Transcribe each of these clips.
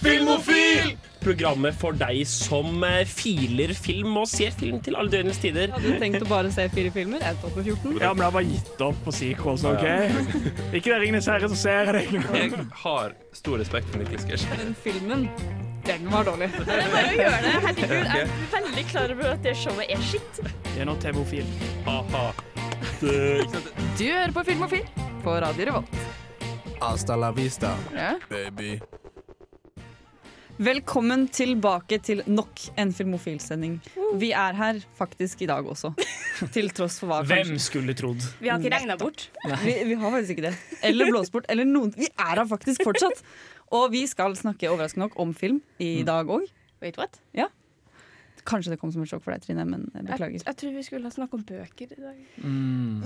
Filmofil! Programmet for deg som eh, filer film og ser film til alle døgnets tider. Hadde du tenkt å bare se fire filmer? Jeg tok med 14. Ja, men jeg har bare gitt opp på sequels, OK? Ikke det Ringenes herre, så ser jeg deg. Jeg har stor respekt for Niklas Gersh. Den filmen, den var dårlig. Det er bare å gjøre det. Herregud, jeg er veldig klar over at det showet er skitt. Det er nå TV-ofil. Ha-ha. Du hører på Filmofil på Radio Revolt. Hasta la vista, Ja. baby. Velkommen tilbake til nok en Filmofil-sending. Vi er her faktisk i dag også, til tross for hva Hvem skulle trodd? Vi har ikke regna bort. Vi, vi har faktisk ikke det. Eller blåst bort. Eller noen. Vi er her faktisk fortsatt. Og vi skal snakke overraskende nok om film i dag òg. Wait, what? Kanskje det kom som et sjokk for deg, Trine, men jeg Jeg, beklager. jeg tror vi skulle snakke om bøker i dag.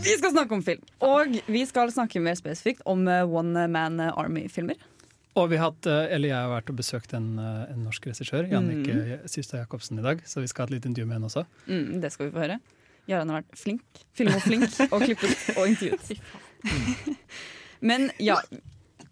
Vi skal snakke om film. Og vi skal snakke mer spesifikt om eh, One Man Army-filmer. Og vi har hatt, eh, eller jeg har vært og besøkt en, eh, en norsk regissør, Jannicke Mm. Systad Jacobsen, i dag. Så vi skal ha et lite intervju med henne også. Mm, det skal vi få høre. Jarand har vært flink. Filmoflink og klippet og intervjuet. Men ja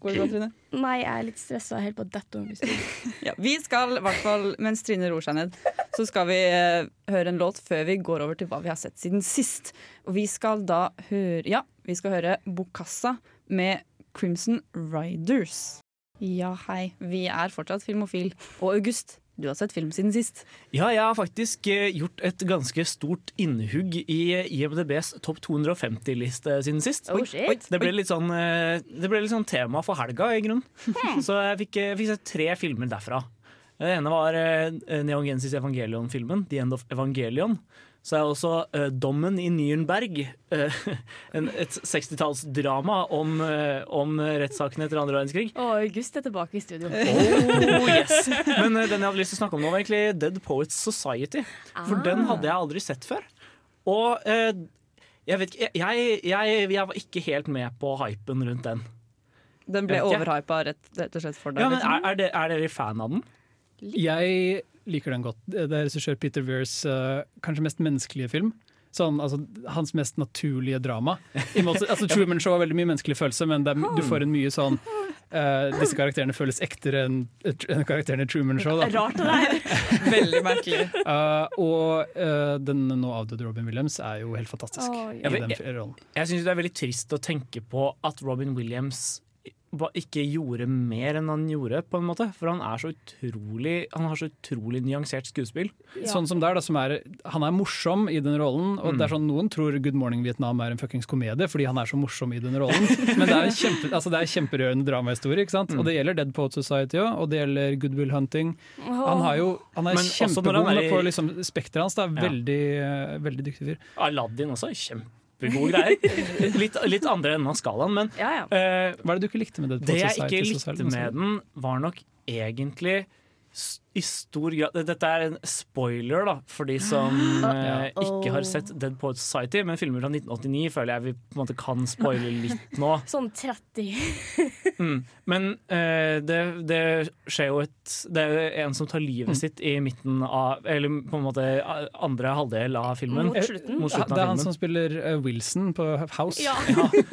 Går det bra, Trine? Nei, jeg er litt stressa helt på dette Ja, vi skal, i hvert fall mens Trine roer seg ned, så skal vi eh, høre en låt før vi går over til hva vi har sett siden sist. Og vi skal da høre Ja, vi skal høre Bokassa med Crimson Riders. Ja, hei. Vi er fortsatt Filmofil. Og August, du har sett film siden sist. Ja, jeg har faktisk eh, gjort et ganske stort innhugg i eh, IMDbs topp 250-liste siden sist. Oh, oi, Det ble litt sånn, eh, det ble litt sånn tema for helga, i grunnen. Så jeg fikk, jeg fikk sett tre filmer derfra. Det ene var eh, Neon Genesis Evangelion-filmen, The End of Evangelion. Så er også uh, Dommen i Nürnberg, uh, en, et 60-tallsdrama om, uh, om rettssaken etter andre verdenskrig. Og August er tilbake i studio. Oh, yes. Men den jeg hadde lyst til å snakke om nå, var egentlig Dead Poets Society. For Ah. den hadde jeg aldri sett før. Og jeg vet ikke jeg, jeg, jeg var ikke helt med på hypen rundt den. Den ble Jeg overhypa rett, rett og slett for deg. Ja, men liksom. er, er, det, er dere fan av den? Jeg liker den godt. Det er regissør Peter Weirs uh, kanskje mest menneskelige film. Sånn, altså, hans mest naturlige drama. I måte, altså, Truman Show har veldig mye menneskelig følelse, men det er, du får en mye sånn uh, Disse karakterene føles ektere enn en karakterene i Truman Show. Da. Rart det der. Veldig merkelig. Uh, og uh, den nå avdøde Robin Williams er jo helt fantastisk Å, i den rollen. Jeg syns det er veldig trist å tenke på at Robin Williams ikke gjorde mer enn han gjorde, på en måte. For han er så utrolig Han har så utrolig nyansert skuespill. Ja. Sånn som der, da, som er, Han er morsom i den rollen. Og Mm. det er sånn Noen tror Good Morning Vietnam er en fuckings komedie fordi han er så morsom i den rollen. Men det er en kjempe, altså det er kjemperørende dramahistorie. ikke sant? Mm. Og det gjelder Dead Poet Society òg, og det gjelder Good Will Hunting. Han, har jo, han er kjempegod er i- på liksom, spekteret hans. det er Veldig, ja. veldig dyktig fyr. Aladdin også, kjempegode greier. Litt, litt andre enden av skalaen, men Ja, ja. Uh, Hva er det du ikke likte med det? Det jeg ikke likte med den, var nok egentlig s- i stor grad Dette er en spoiler da for de som eh, ikke har sett Dead Poets Society, men filmer fra 1989 føler jeg vi på en måte kan spoile litt nå. Sånn 30. Mm. Men eh, det, det skjer jo et Det er en som tar livet Mm. sitt i midten av Eller på en måte andre halvdel av filmen. Mot slutten. Mot slutten av det er han filmen. som spiller uh, Wilson på House. Ja.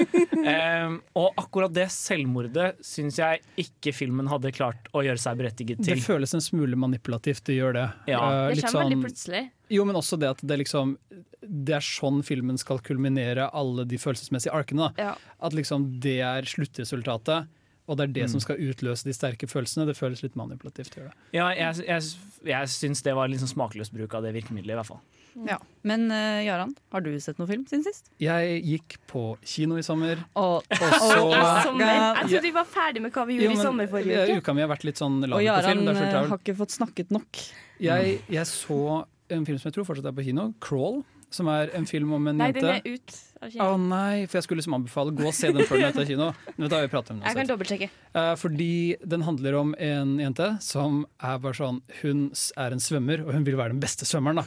Em, og akkurat det selvmordet syns jeg ikke filmen hadde klart å gjøre seg berettiget til. Det føles en smule manipulativt, det gjør det. Ja. Eh, Det kommer kommer veldig sånn- plutselig. Jo, men også det at det liksom Det er sånn filmen skal kulminere alle de følelsesmessige arkene. Da. Ja. At liksom det er sluttresultatet, og det er det Mm. som skal utløse de sterke følelsene. Det føles litt manipulativt. Gjør det. Ja, jeg, jeg, jeg syns det var litt sånn smakløs bruk av det virkemidlet, i hvert fall. Ja. Men uh, Jaran, har du sett noen film siden sist? Jeg gikk på kino i sommer. Og, Og så I sommer. Jeg trodde vi var ferdig med hva vi gjorde Jo, i sommer forrige uke. Uka mi har vært litt sånn og på Jaran film. Eh, har ikke fått snakket nok. Jeg, jeg så en film som jeg tror fortsatt er på kino, 'Crawl'. Som er en film om en Nei, jente den er ut. av Å kino. nei, for jeg skulle liksom anbefale gå og se den før den er ute av kino. Men vet du hva, vi pratet om den Jeg kan dobbeltsjekke. Eh, fordi den handler om en jente som er bare sånn Hun er en svømmer, og hun vil være den beste svømmeren. da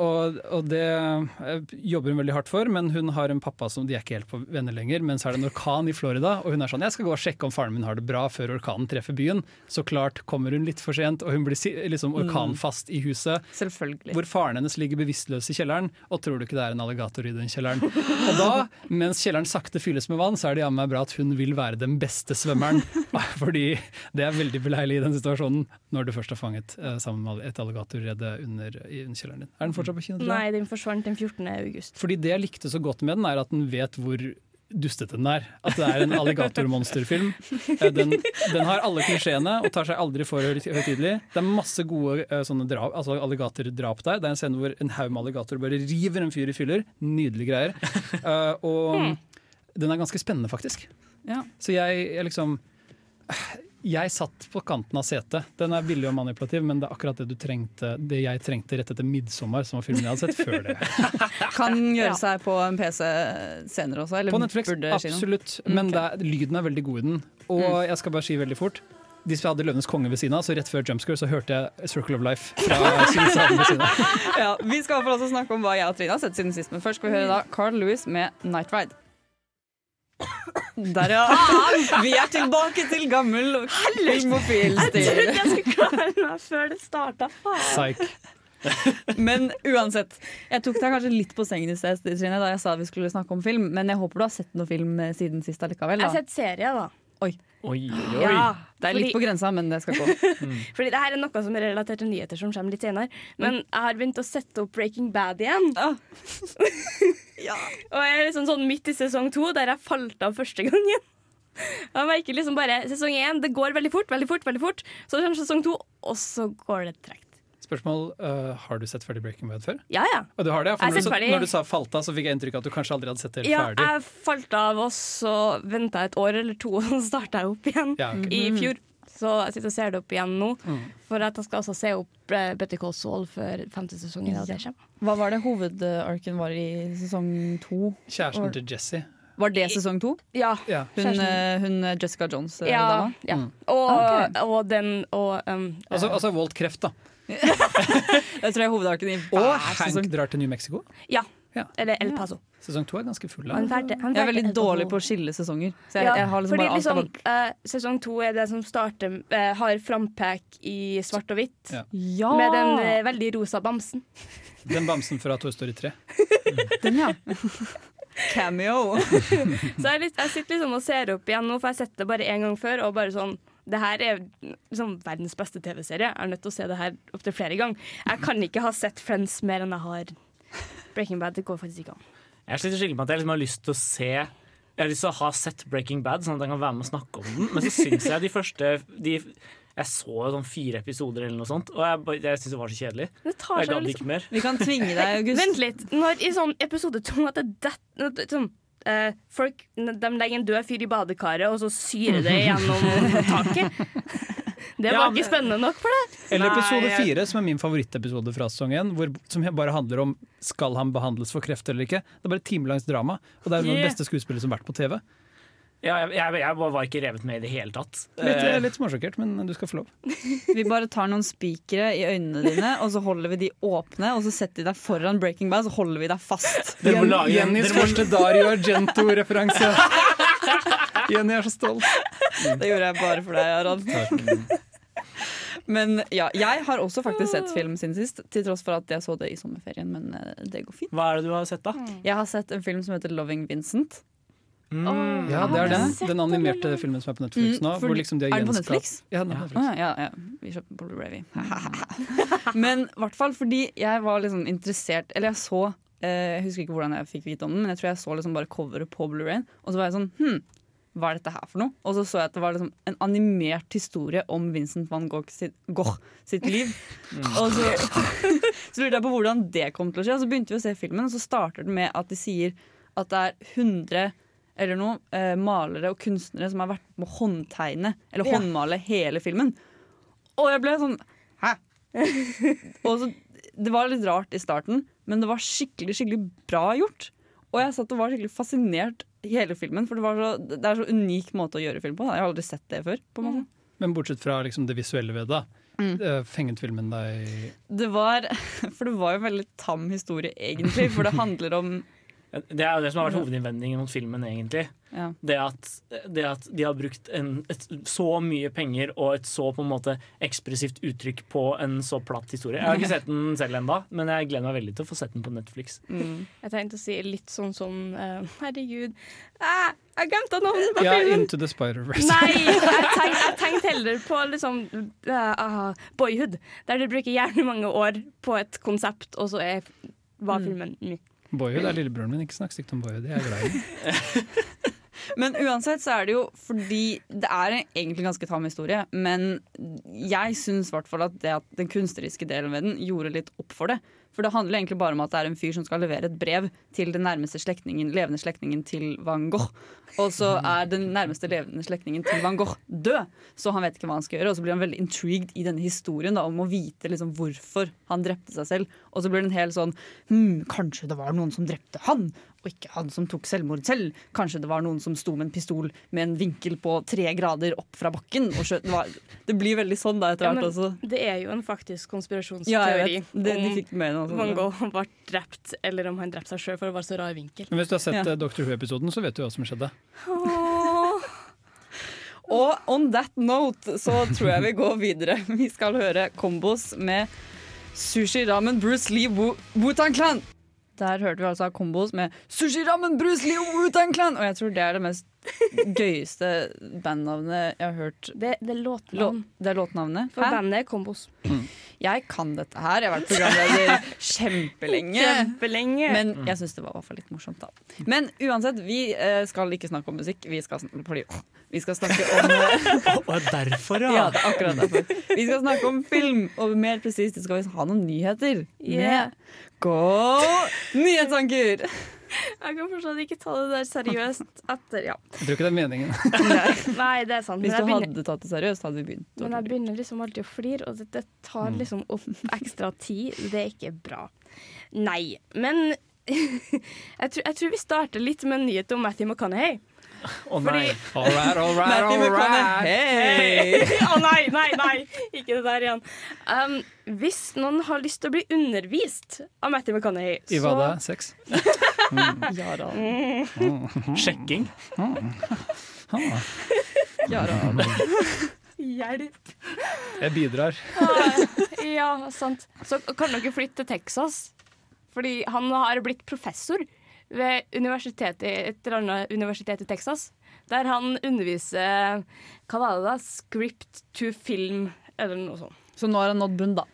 Og, og det eh, jobber hun veldig hardt for, men hun har en pappa som de er ikke helt på venner lenger. Men så er det en orkan i Florida, og hun er sånn 'jeg skal gå og sjekke om faren min har det bra før orkanen treffer byen'. Så klart kommer hun litt for sent, og hun blir liksom orkanfast i huset. Selvfølgelig. Hvor faren hennes ligger bevisstløs i kjelleren, og tror du ikke det er en alligator i den kjelleren. Og da, mens kjelleren sakte fylles med vann, så er det jammen meg bra at hun vil være den beste svømmeren. Fordi det er veldig beleilig i den situasjonen, når du først er fanget eh, sammen med et alligatorrede under, under kjelleren din. Er den fortsatt på kino? tror jeg? Nei, den forsvant den 14. august. Fordi det jeg likte så godt med den, er at den vet hvor dustete den er. At det er en alligatormonsterfilm. Eh, Den, den har alle klisjeene og tar seg aldri for høy- høytidelig. Det er masse gode eh, sånne drap, altså alligatordrap der. Det er en scene hvor en haug med alligatorer bare river en fyr i fyller. Nydelige greier. Eh, og den er ganske spennende, faktisk. Ja. Så jeg, jeg liksom jeg satt på kanten av setet. Den er billig og manipulativ, men det er akkurat det du trengte Det jeg trengte rett etter 'Midtsommer', som var filmen jeg hadde sett før det. Kan gjøre seg på en PC senere også, eller På Netflix, absolutt. Men ok. det er, lyden er veldig god i den. Og jeg skal bare si veldig fort De som hadde 'Løvenes konge' ved siden av, så rett før Jumpscare så hørte jeg 'Circle of Life' fra. Ja, vi skal også snakke om hva jeg og Trine har sett siden sist, men først skal vi høre da Carl Lewis med 'Night Ride'. Der, ja. Vi er tilbake til gammel filmofil-stil. Jeg skulle klare meg før det starta. Faen. Men uansett, jeg tok deg kanskje litt på sengen i sted, Trine, da jeg sa vi skulle snakke om film. Men jeg håper du har sett noe film eh, siden sist allikevel. Jeg har sett serie, da. Oi, oi, oi. Ja, Det er litt på grensa, men det skal gå. Fordi det her er noe som er relatert til nyheter som kommer litt senere. Men jeg har begynt å sette opp Breaking Bad igjen. Ah. Og jeg er liksom sånn midt i sesong to, der jeg falt av første gangen. Jeg merker liksom bare Sesong én det går veldig fort, veldig fort, veldig fort. Så kommer sesong to, og så går det tregt. Spørsmål uh, Har du sett ferdig Breaking Bad før? Ja, ja. Og du har det? ja, For Jeg når, du, så, når du sa 'falt av', så fikk jeg inntrykk av at du kanskje aldri hadde sett det helt Ja, ferdig. jeg falt av, og så venta jeg et år eller to, og så starta jeg opp igjen Ja, okay. i fjor. Så jeg sitter og ser det opp igjen nå. Mm. For at jeg skal også se opp Betty Better Call Saul før femte sesongen. Ja. Hva var det hovedarken var i sesong to? Kjæresten til Jesse. Var det sesong to? Ja. Ja. Hun, eh, hun eh, Jessica Jones? eh, ja, ja. Mm. Og, okay. og den og um, Altså, eh, altså Walt kreft, da. Jeg tror jeg er hovedarken i Og Hank drar til New Mexico. Ja. Ja. Eller El Paso. Sesong to er ganske full. Han færte, han færte Jeg er veldig dårlig på å skille sesonger. Så jeg, Ja, jeg har liksom fordi bare liksom, eh, Sesong to er det som starter uh, har frampek i svart og hvitt. Ja. Ja! Med den uh, veldig rosa bamsen. Den bamsen fra Toy Story 3. Den, ja. Cameo. Så jeg, litt, jeg sitter liksom og ser opp igjen nå, for jeg har sett det bare én gang før. Og bare sånn Det her er liksom verdens beste TV-serie. Jeg er nødt til å se det her opptil flere ganger. Jeg kan ikke ha sett Friends mer enn jeg har Breaking Bad. Det går faktisk ikke an. Jeg sliter skikkelig med at jeg liksom har lyst til å se Jeg har lyst til å ha sett Breaking Bad, sånn at jeg kan være med og snakke om den. Men så syns jeg de første de, Jeg så sånn fire episoder eller noe sånt, og jeg, jeg syns det var så kjedelig. Det Og tar jeg gadd liksom ikke mer. Vi kan tvinge deg, August. Vent litt. Når i sånn episode to at det det- sånn, eh, Folk de legger en død fyr i badekaret, og så syrer det gjennom taket. Det Ja, var ikke spennende nok for deg. Eller episode fire, som er min favorittepisode fra sesong én, hvor- som bare handler om skal han behandles for kreft eller ikke. Det er bare et timelangt drama, og det er noen av de beste skuespillere som har vært på TV. Ja, jeg, jeg, jeg var ikke revet med i det hele tatt. Litt, Eh, litt småsjokkert, men du skal få lov. Vi bare tar noen spikere i øynene dine, og så holder vi de åpne, og så setter vi deg foran Breaking Bad, så holder vi deg fast. Dere må lage Jennys første Dario Argento-referanse. Jenny er så stolt. Det gjorde jeg bare for deg, Harald. Men ja, jeg har også faktisk sett film siden sist, til tross for at jeg så det i sommerferien, men eh, det går fint. Hva er det du har sett, da? Jeg har sett en film som heter 'Loving Vincent'. Mm. Ja, det er den, den animerte den. filmen som er på Netflix Mm, nå. For, Hvor liksom de har Er den på Netflix? Ja, den er på Netflix. ja, ja. Vi kjøper Blu-ray. Men i hvert fall fordi jeg var liksom interessert Eller jeg så eh, Jeg husker ikke hvordan jeg fikk vite om den, men jeg tror jeg så liksom bare coveret på Blu-rayen. Og så var jeg sånn Hm, hva er dette her for noe? Og så så jeg at det var liksom en animert historie om Vincent van Gogh sitt, Gogh sitt liv. Og så, så lurte jeg på hvordan det kom til å skje. Og så begynte vi å se filmen, og så starter den med at de sier at det er 100 eller noe, eh, malere og kunstnere som har vært med å håndtegne eller Ja. håndmale hele filmen. Og jeg ble sånn Hæ? og så, det var litt rart i starten, men det var skikkelig skikkelig bra gjort. Og jeg satt og var skikkelig fascinert hele filmen, for det, var så, det er så unik måte å gjøre film på. da. Jeg har aldri sett det før. på en måte. Men bortsett fra liksom det visuelle ved det, Mm. fenget filmen deg Det var For det var jo en veldig tam historie, egentlig. For det handler om Det er jo det som har vært hovedinnvendingen mot filmen, egentlig. ja. Det at, det at de har brukt en, et, så mye penger og et så på en måte ekspressivt uttrykk på en så platt historie. Jeg har ikke sett den selv ennå, men jeg gleder meg veldig til å få sett den på Netflix. mm. Jeg tenkte å si litt sånn som uh, Herregud, ah, jeg glemte navnet på Ja, filmen! Ja, Into the Spider-Verse. Nei, jeg tenkte, tenkt heller på liksom ah, Boyhood, der du bruker gjerne mange år på et konsept, og så er, var Mm. filmen mye. Boyhood er lillebroren min. Ikke snakk stygt om Boyhood. Jeg er glad i. Men uansett så er det jo fordi det er egentlig en ganske tam historie. Men jeg syns hvert fall at, det at den kunstneriske delen ved den gjorde litt opp for det. For det handler egentlig bare om at det er en fyr som skal levere et brev til den nærmeste slektningen, levende slektningen til Van Gogh. Og så er den nærmeste levende slektningen til Van Gogh død, så han vet ikke hva han skal gjøre. Og så blir han veldig intrigued i denne historien da, om å vite liksom hvorfor han drepte seg selv. Og så blir det en hel sånn hm, Kanskje det var noen som drepte han, og ikke han som tok selvmord selv. Kanskje det var noen som sto med en pistol med en vinkel på tre grader opp fra bakken. Og skjøt. Det, var, det blir veldig sånn da etter hvert ja, også. det er jo en faktisk konspirasjonsteori Ja, vet. Det, om med Van. Gogh ble drept, eller om han drepte seg sjøl for det var så rar vinkel. Men hvis du har sett Ja. Dr. Doctor Who-episoden, så vet du hva som skjedde. Og on that note så tror jeg vi går videre. Vi skal høre kombos med Sushi Ramen Bruce Lee Wu- Wu-Tang Clan. Der hørte vi altså kombos med Sushi Ramen Bruce Lee Wu-Tang Clan. Og jeg tror det er det mest gøyeste bandnavnet jeg har hørt. Det, det er Lå, det er låtnavnet. For Hæ? bandet er Kombos. Jeg kan dette her. Jeg har vært programleder kjempelenge. Kjempelenge. Men jeg syns det var i hvert fall litt morsomt, da. Men uansett, vi eh, skal ikke snakke om musikk. Vi skal, sn- vi skal snakke om eh, Og derfor, Ja, ja! det er akkurat derfor. Vi skal snakke om film, og mer presist skal vi ha noen nyheter. Yeah. Med Gå nyhetsanker! Jeg kan fortsatt ikke ta det der seriøst etter, ja. Jeg tror ikke det er meningen. Nei, det er sant. Hvis du begynner, hadde tatt det seriøst, hadde vi begynt. men jeg begynner liksom alltid å flire, og det, det tar liksom opp ekstra tid. Det er ikke bra. Nei, men jeg, tror, jeg tror vi starter litt med en nyhet om Matthew McConaughey. Å nei. All right, all right, all right. Hey. Å nei, nei, nei! Ikke det der igjen. Um, hvis noen har lyst til å bli undervist av Matthew McConaughey, I hva da? Sex? Jara. Sjekking. Jara. Hjelp! Jeg bidrar. Ja, sant. Så kan dere flytte til Texas. Fordi han har blitt professor ved universitetet, et eller annet universitet i Texas. Der han underviser Hva var det da? Script to film, eller noe sånt. Så nå har han nådd bunn, da.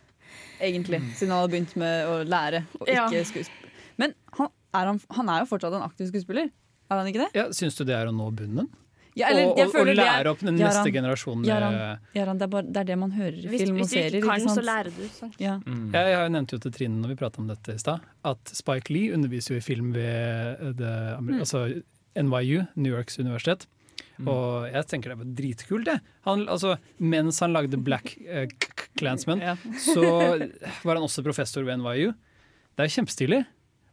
Egentlig. Siden han har begynt med å lære og Ja. skuespill. Men han er, han, han er jo fortsatt en aktiv skuespiller. Er han ikke det? Ja, Syns du det er å nå bunnen? Ja, eller, og, og, og lære opp den neste generasjonen med Jaran, Jaran, det, er bare, det er det man hører i Hvis, film og serier. hvis du ikke kan, så lærer du. Sant? Ja. Mm. Jeg, jeg nevnte jo til Trine når vi prata om dette i stad, at Spike Lee underviser jo i film ved det, Amer- altså NYU, New Yorks universitet. Og jeg tenker det var dritkult, det. Han, altså, mens han lagde Black eh, K- K- Klansman, Ja. så var han også professor ved NYU. Det er kjempestilig.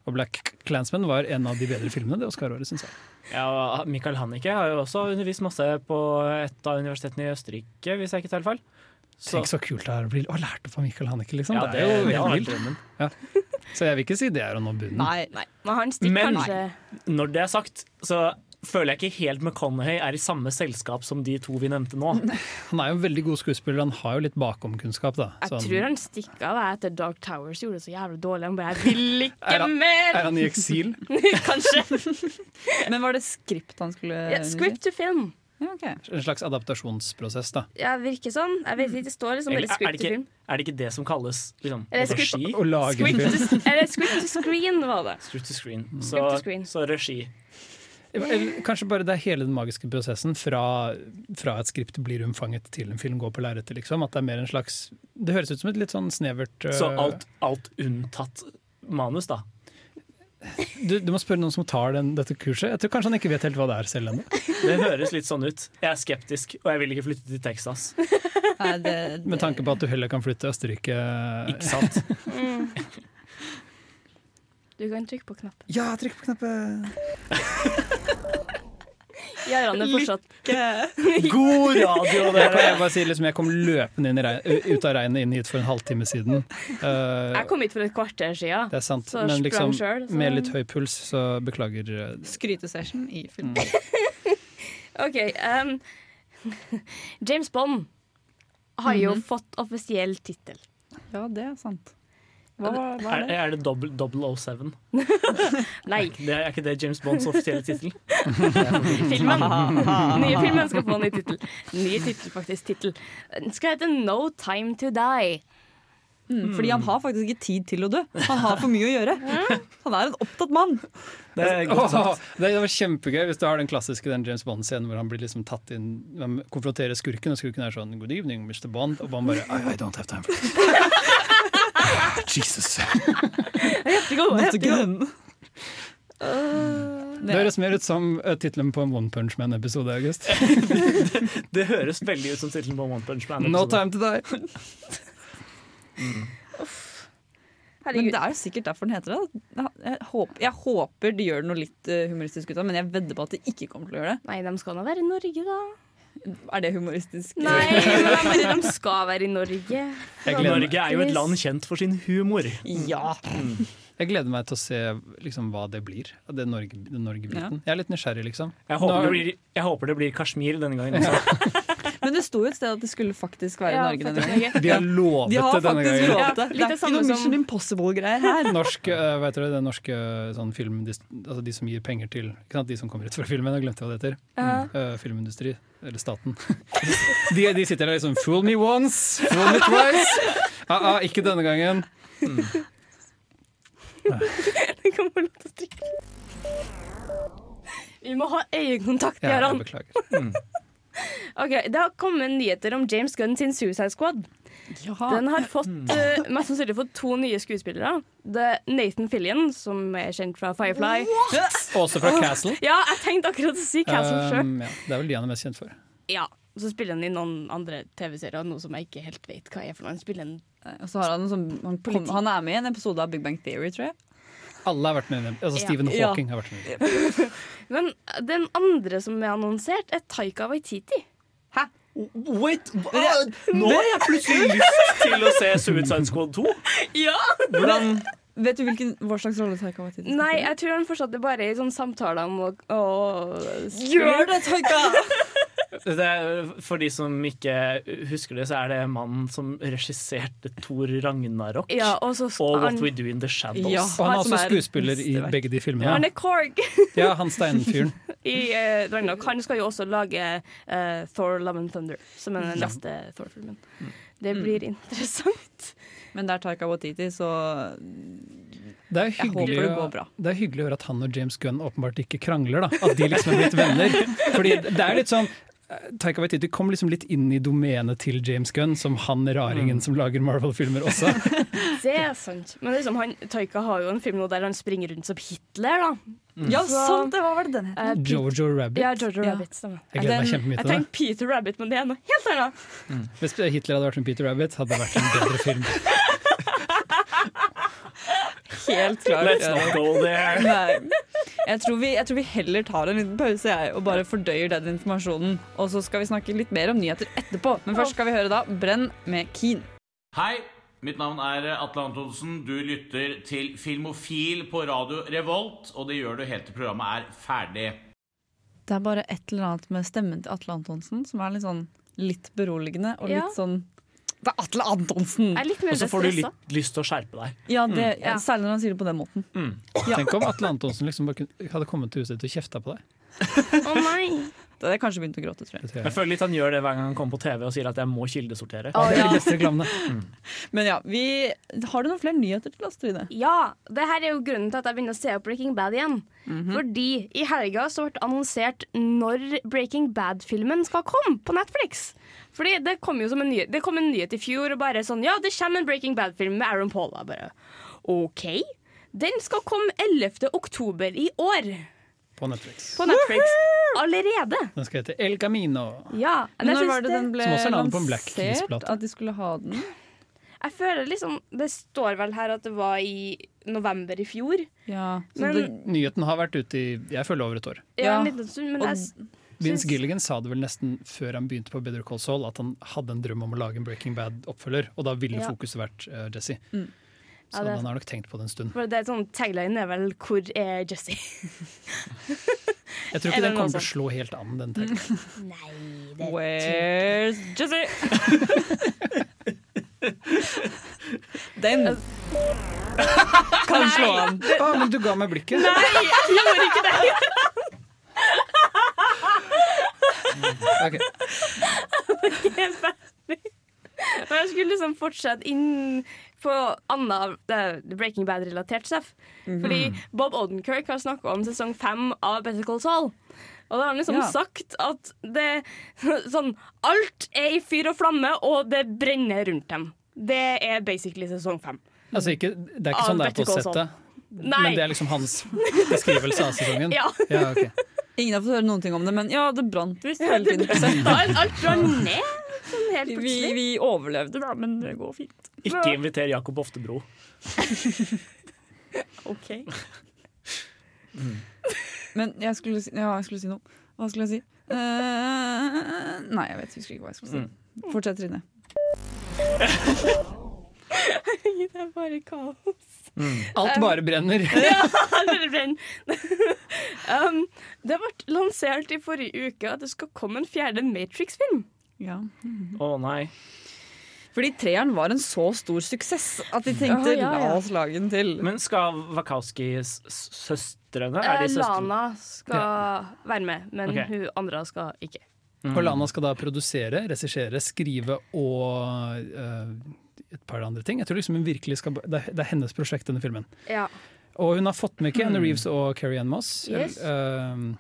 Og Black Clansman var en av de bedre filmene det Oscar-året, syns jeg. Ja, Michael Hannicke har jo også undervist masse på et av universitetene i Østerrike, hvis jeg ikke tar feil. Så, Tenk så kult det er å bli å lært opp av Michael Hannicke, liksom. ja, det er jo det har helt vilt. drømmen. Så jeg vil ikke si det er å nå bunnen. Nei, Nei, men han Men- kanskje Når det er sagt, så føler jeg ikke helt McConaughey er i samme selskap som de to vi nevnte nå. Han er jo en veldig god skuespiller, han har jo litt bakomkunnskap, da. Jeg Sånn- tror han stikker av etter Dark Towers gjorde det så jævlig dårlig. Han bare 'jeg vil ikke Er han- mer'! Er han i eksil? Kanskje. Men var det skript han skulle Ja, script to film. Ja, ok. En slags adaptasjonsprosess, da. Ja, virker sånn. Jeg vet ikke, det står liksom Eller, er, det ikke, er det ikke det som kalles liksom, Eller regi? Å lage film. Eller script to screen var det. Script to screen. Så, mm. to screen. så regi. Eller kanskje bare det er hele den magiske prosessen fra, fra et skript blir unnfanget til en film går på lerretet, liksom. At det er mer en slags Det høres ut som et litt sånn snevert Så øh, alt, alt unntatt manus, da. du, du må spørre noen som tar den, dette kurset. Jeg tror kanskje han ikke vet helt hva det er selv ennå. Det høres litt sånn ut. Jeg er skeptisk, og jeg vil ikke flytte til Texas. Nei, det, Med tanke på at du heller kan flytte til Østerrike. Ikke sant? Du kan trykke på knappen. Ja, trykk på knappen! Gjør han det fortsatt? God radio, Jeg, dere! jeg, bare sier liksom, jeg kom løpende inn i regn, ut av regnet inn hit for en halvtime siden. Uh, Jeg kom hit for et kvarter siden. det er sant, Så men liksom selv, så- med litt høy puls, så beklager. eh, Skrytesession i film. OK. Um, James Bond har jo fått offisiell tittel. Ja, det er sant. Hva, hva Er, er det? er det double, 007? Nei, Det er ikke det James Bonds offisielle tittel? filmen. Nye filmen skal få ny tittel. Ny tittel, faktisk. Tittel. Den skal hete No Time To Die. Mm, fordi han har faktisk ikke tid til å dø. Han har for mye å gjøre. Han er en opptatt mann. Det er sagt. det var kjempegøy hvis du har den klassiske den James Bond-scenen hvor han blir liksom tatt inn konfronterer skurken, og skurken er sånn 'Good evening, Mr. Bond', og Bond bare I, I don't have time for this. Jesus. Not again. Det høres mer ut som uh, tittelen på en One Punch Man-episode, August. Det høres veldig ut som tittelen på en One Punch Man-episode. No time to die. Men Herregud. det er jo sikkert derfor den heter det. Jeg håper, jeg håper de gjør noe litt eh, humoristisk ut av det, men jeg vedder på at de ikke kommer til å gjøre det. Nei, de skal nå være i Norge, da. Er det humoristisk? Nei, men de, skal være i Norge. Norge er jo et land kjent for sin humor. Ja. jeg gleder meg til å se liksom, hva det blir. Det Norge, den Norge-biten. Jeg er litt nysgjerrig, liksom. Jeg håper, Nå- det blir, jeg håper det blir Kashmir denne gangen også. Men det sto jo et sted at det skulle faktisk være i Ja, Norge denne gangen. De har lovet De har det denne gangen. lovet Ja, det. litt Det er ikke noe som- Mission Impossible-greier her. Norsk, øh, vet dere, det norske sånn film, altså de som gir penger til ikke sant, De som kommer ut fra filmen, jeg glemte hva det heter. Ja. Øh, filmindustri, eller staten. De, de sitter der liksom Fool me once, fool me twice. Ah, ah, ikke denne gangen. Det kan til å trykke. Vi må ha øyekontakt, Ja, jeg Jarand. beklager. Ok, Det har kommet nyheter om James Gunn sin Suicide Squad. Den har fått, uh, mest sannsynlig fått to nye skuespillere. Det er Nathan Fillion, som er kjent fra Firefly. Også fra Castle. Ja, jeg tenkte akkurat å si Castle sjøl. Um, ja, det er vel de han er mest kjent for. Ja, så spiller han i noen andre TV-serier, noe som jeg ikke helt vet hva er. for noe. Han spiller en Og så har han, en sånn, han, kom, han er med i en episode av Big Bang Theory, tror jeg. Alle har vært med i den. Altså Stephen Ja. Hawking har vært med. i den. Men den andre som er annonsert, er Taika Waititi. Hæ? Wait, hva? Nå har jeg plutselig lyst til å se Suicide Squad 2. Ja! Hvordan Vet du hvilken, hva slags rolle Taika Waititi skal Nei, jeg tror han fortsatt er bare i sånne samtaler om å, å Gjør det, Taika! det er, For de som ikke husker det, så er det mannen som regisserte Thor Ragnarok Ja, og så og What han, We Do In The Shadows. Ja. Og han er også er skuespiller i begge de filmene. han er Korg Ja, han steinfyren. i uh, Ragnarok. Han skal jo også lage uh, Thor Love and Thunder, som er den neste Thor-filmen. Det blir interessant. Men det er Taika Watiti, så Det er, hyggelig, det det er hyggelig å høre at han og James Gunn åpenbart ikke krangler. da At de liksom er blitt venner. Fordi det er litt sånn eh, Taika Waititi kom liksom litt inn i domenet til James Gunn, som han raringen som lager Marvel-filmer også. Det er sant. Men liksom, han, Taika har jo en film nå der han springer rundt som Hitler, da. Ja, Så- sant det! Var vel den het? Eh, Jojo Rabbit. Ja, Jojo Ja. Rabbit, stemmer. Jeg gleder meg kjempemye til det. tenkte Peter Rabbit, men det er noe helt annet. Hvis Hitler hadde vært en Peter Rabbit, hadde det vært en bedre film. Helt klart. Let's not go there. Nei. Jeg tror, vi, jeg tror vi heller tar en liten pause jeg, og bare fordøyer den informasjonen. Og så skal vi snakke litt mer om nyheter etterpå. Men først skal vi høre da Brenn med Keen. Hei, mitt navn er Atle Antonsen. Du lytter til Filmofil på radio Revolt, og det gjør du helt til programmet er ferdig. Det er bare et eller annet med stemmen til Atle Antonsen som er litt sånn litt beroligende og Ja. litt sånn Det er Atle Antonsen! Og så får du litt lyst til å skjerpe deg. Ja, det, Ja. Særlig når han sier det på den måten. Ja. Tenk om Atle Antonsen liksom bare kunne- hadde kommet til huset ditt og kjefta på deg. Å nei. Hadde jeg kanskje begynt å gråte, tror jeg. Jeg jeg. føler litt han gjør det hver gang han kommer på TV og sier at jeg må kildesortere. Oh, ja. de. Men ja, vi, har du noen flere nyheter til oss, Trine? Ja, det her er jo grunnen til at jeg begynner å se opp Breaking Bad igjen. Fordi i helga så ble det annonsert når Breaking Bad-filmen skal komme på Netflix. Fordi det kom jo som en nyhet Det kom en nyhet i fjor og bare sånn Ja, det kommer en Breaking Bad-film med Aaron Paul. Bare OK. Den skal komme 11. oktober i år På Netflix. på Netflix. Allerede. Den skal hete El Camino. Ja. Men når var det den ble Som også er navnet på en Black lansert? At de skulle ha den? Jeg føler liksom Det står vel her at det var i november i fjor. Ja, så Men- det, Nyheten har vært ute i jeg føler over et år. Ja, Ja. en liten stund, men jeg, Vince Gilligan sa det vel nesten før han begynte på Better Call Saul, at han hadde en drøm om å lage en Breaking Bad-oppfølger, og da ville Ja. fokuset vært uh, Jesse. Mm. Ja, Så det- han har nok tenkt på det en stund. For det er sånn Tagline er vel 'Hvor er Jesse?' Jeg tror ikke den kommer til å slå helt an, den taglinen. Nei, det er Where's Jesse? Den kan slå an. Å, men du ga meg blikket! Nei, jeg gjorde ikke det! Ok. Helt ferdig. Men jeg skulle liksom fortsette inn på annet det Breaking Bad-relatert stuff. Fordi Bob Odenkirk har snakka om sesong fem av Better Call Saul. Og da har han liksom Ja. sagt at det sånn Alt er i fyr og flamme, og det brenner rundt dem. Det er basically sesong fem. Altså, ikke, det er ikke sånn det er på settet, men det er liksom hans beskrivelse av sesongen. Ja. Ja, ok. Ingen har fått høre noen ting om det, men ja, det brant visst hele tiden. Alt, alt brann ned sånn helt plutselig. vi overlevde, da, men det går fint. Ikke inviter Jakob Oftebro. Ok. Men jeg skulle si, ja, jeg skulle si noe. Hva skulle jeg si? Uh, nei, jeg vet husker ikke hva jeg skulle si. Fortsett, Trine. Det er bare kaos. Alt bare brenner. ja, Bare brenner. um, det ble lansert i forrige uke at det skal komme en fjerde Matrix-film. Ja. Å nei. Fordi treeren var en så stor suksess at de tenkte oh, ja, ja. la oss lage den til. Men skal Wachowski-søstrene Er de Eh. Lana skal være med, men okay. hun andre skal ikke. Mm. Og Lana skal da produsere, regissere, skrive og eh, et par andre ting. Jeg tror liksom hun virkelig skal, det, er, det er hennes prosjekt, denne filmen. Ja. Og hun har fått med Keanu Reeves og Carrie Ann Moss. Yes. Uh,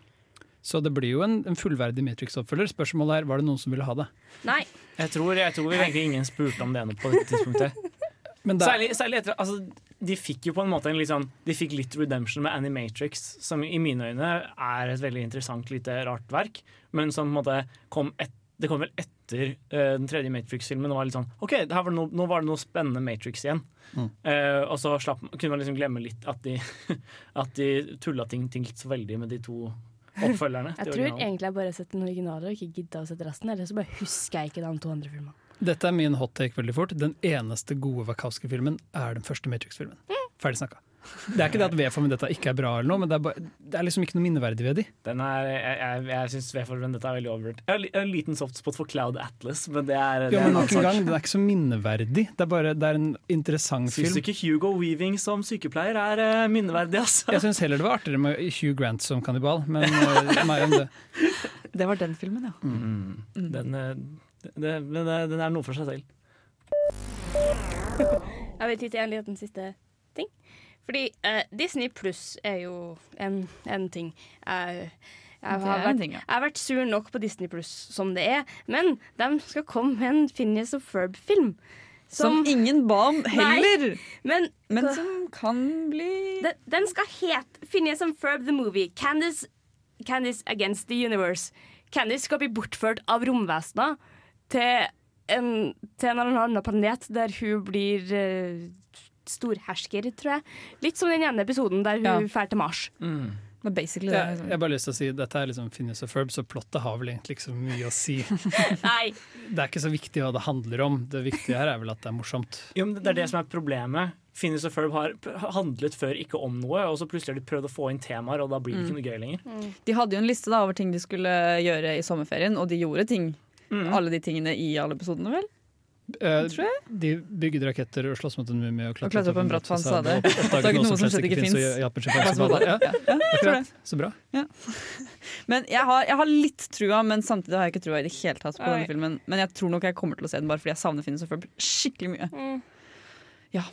så det blir jo en, en fullverdig Matrix-oppfølger. Spørsmålet er, var det noen som ville ha det? Nei. Jeg tror, jeg tror egentlig ingen spurte om det ennå på dette tidspunktet. Men det, Særlig, særlig etter altså, De fikk jo på en måte en litt sånn De fikk litt redemption med Animatrix, som i mine øyne er et veldig interessant, lite rart verk, men som på en måte kom et, Det kom vel etter uh, den tredje Matrix-filmen. Og var litt sånn OK, det her var no, nå var det noe spennende Matrix igjen. Mm. Uh, og så slapp, kunne man liksom glemme litt at de, at de tulla ting, ting litt så veldig med de to oppfølgerne. Jeg tror originalen. egentlig jeg bare har sett den originale og ikke gidda å sette resten. Eller så bare husker jeg ikke de to andre filmene. dette er min hot take veldig fort. Den eneste gode Wakowski-filmen er den første Matrix-filmen. Ferdig snakka. Det er ikke det at V for Vendetta ikke er bra, eller noe, men det er, bare, det er liksom ikke noe minneverdig ved de. Den er, jeg jeg, jeg syns V for Vendetta er veldig overvurdert. Jeg har en liten softspot for Cloud Atlas, men det er, det Jo, er men en annen gang, sak. Den er ikke så minneverdig. Det er bare det er en interessant Syns du film. ikke Hugo Weaving som sykepleier er uh, minneverdig, altså? Jeg syns heller det var artigere med Hugh Grant som kannibal, men uh, meg om det. Det var den filmen, ja. Mm. Den, eh, det, det, den er noe for seg selv. Jeg vil titte en liten siste ting. Fordi eh, Disney pluss er jo en, en ting. Jeg, jeg, har vært, jeg har vært sur nok på Disney pluss som det er, men de skal komme med en Phineas og Ferb-film. Som, ingen ba om heller, men, men som kan bli den, den skal hete Phineas and Ferb the Movie. Candice, Candice Against the Universe. Candice skal bli bortført av romvesener til en, til en eller annen planet der hun blir eh, storhersker, tror jeg. Litt som den ene episoden der hun Ja. drar til Mars. Det basically det. Jeg, liksom. jeg har bare lyst til å si Dette er liksom Phineas og Ferb, så plottet har vel egentlig ikke så mye å si. Nei, Det er ikke så viktig hva det handler om. Det viktige her er vel at det er morsomt. Jo, men det er det som er problemet. Phineas og Ferb har handlet før ikke om noe, og så plutselig har de prøvd å få inn temaer, og da blir det ikke noe gøy lenger. De hadde jo en liste da over ting de skulle gjøre i sommerferien, og de gjorde ting. Alle de tingene i alle episodene, vel? Eh, de bygde raketter og sloss mot en mumie og klatret opp en bratt fasade. og oppdaget noe som slett ikke det. Ja, Ja, ja. Så bra. Men jeg har, jeg har litt trua, men samtidig har jeg ikke trua i det hele tatt på Oi. denne filmen. Men jeg tror nok jeg kommer til å se den bare fordi jeg savner Finnes og Ferb skikkelig mye. Mm. Ja.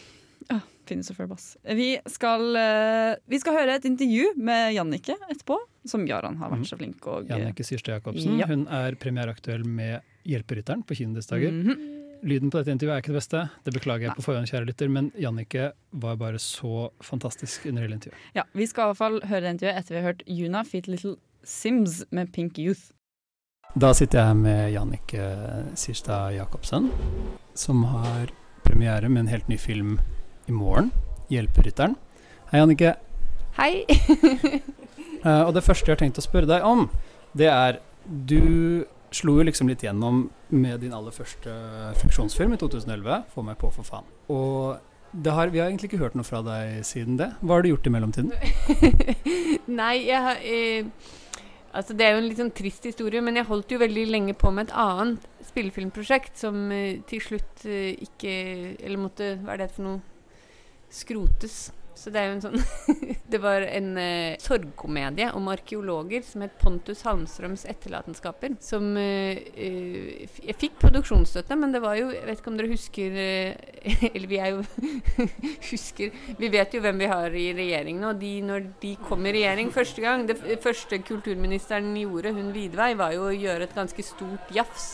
Finn Finnes og Ferb, ass. Vi skal, eh, vi skal høre et intervju med Jannicke etterpå, som Jaran har vært så flink og Jannicke Syrstad Jacobsen. Ja. Hun er premiereaktuell med Hjelperytteren på Kinodisdager. Mhm. Lyden på dette intervjuet er ikke det beste, det beklager jeg på forhånd, kjære lytter, men Jannicke var bare så fantastisk under hele intervjuet. Ja, Vi skal i hvert fall høre det intervjuet etter vi har hørt Juna Fit Little Sims med Pink Youth. Da sitter jeg her med Jannicke Sirstad Jacobsen, som har premiere med en helt ny film i morgen, 'Hjelperytteren'. Hei, Jannicke. Hei. uh, og det første jeg har tenkt å spørre deg om, det er du slo jo liksom litt gjennom med din aller første funksjonsfilm i 2011, 'Få meg på, for faen'. Og har, vi har egentlig ikke hørt noe fra deg siden det. Hva har du gjort i mellomtiden? Nei, jeg har eh, Altså, det er jo en litt sånn trist historie, men jeg holdt jo veldig lenge på med et annet spillefilmprosjekt som eh, til slutt eh, ikke Eller måtte Hva er det for noe? Skrotes. Så det er jo en sånn Det var en eh, sorgkomedie om arkeologer som het Pontus Halmstrøms etterlatenskaper. Som eh, eh, Jeg fikk produksjonsstøtte, men det var jo Jeg vet ikke om dere husker eh, Eller vi er jo husker Vi vet jo hvem vi har i regjering nå. De, når de kom i regjering første gang Det første kulturministeren gjorde, hun Vidvei, var jo å gjøre et ganske stort jafs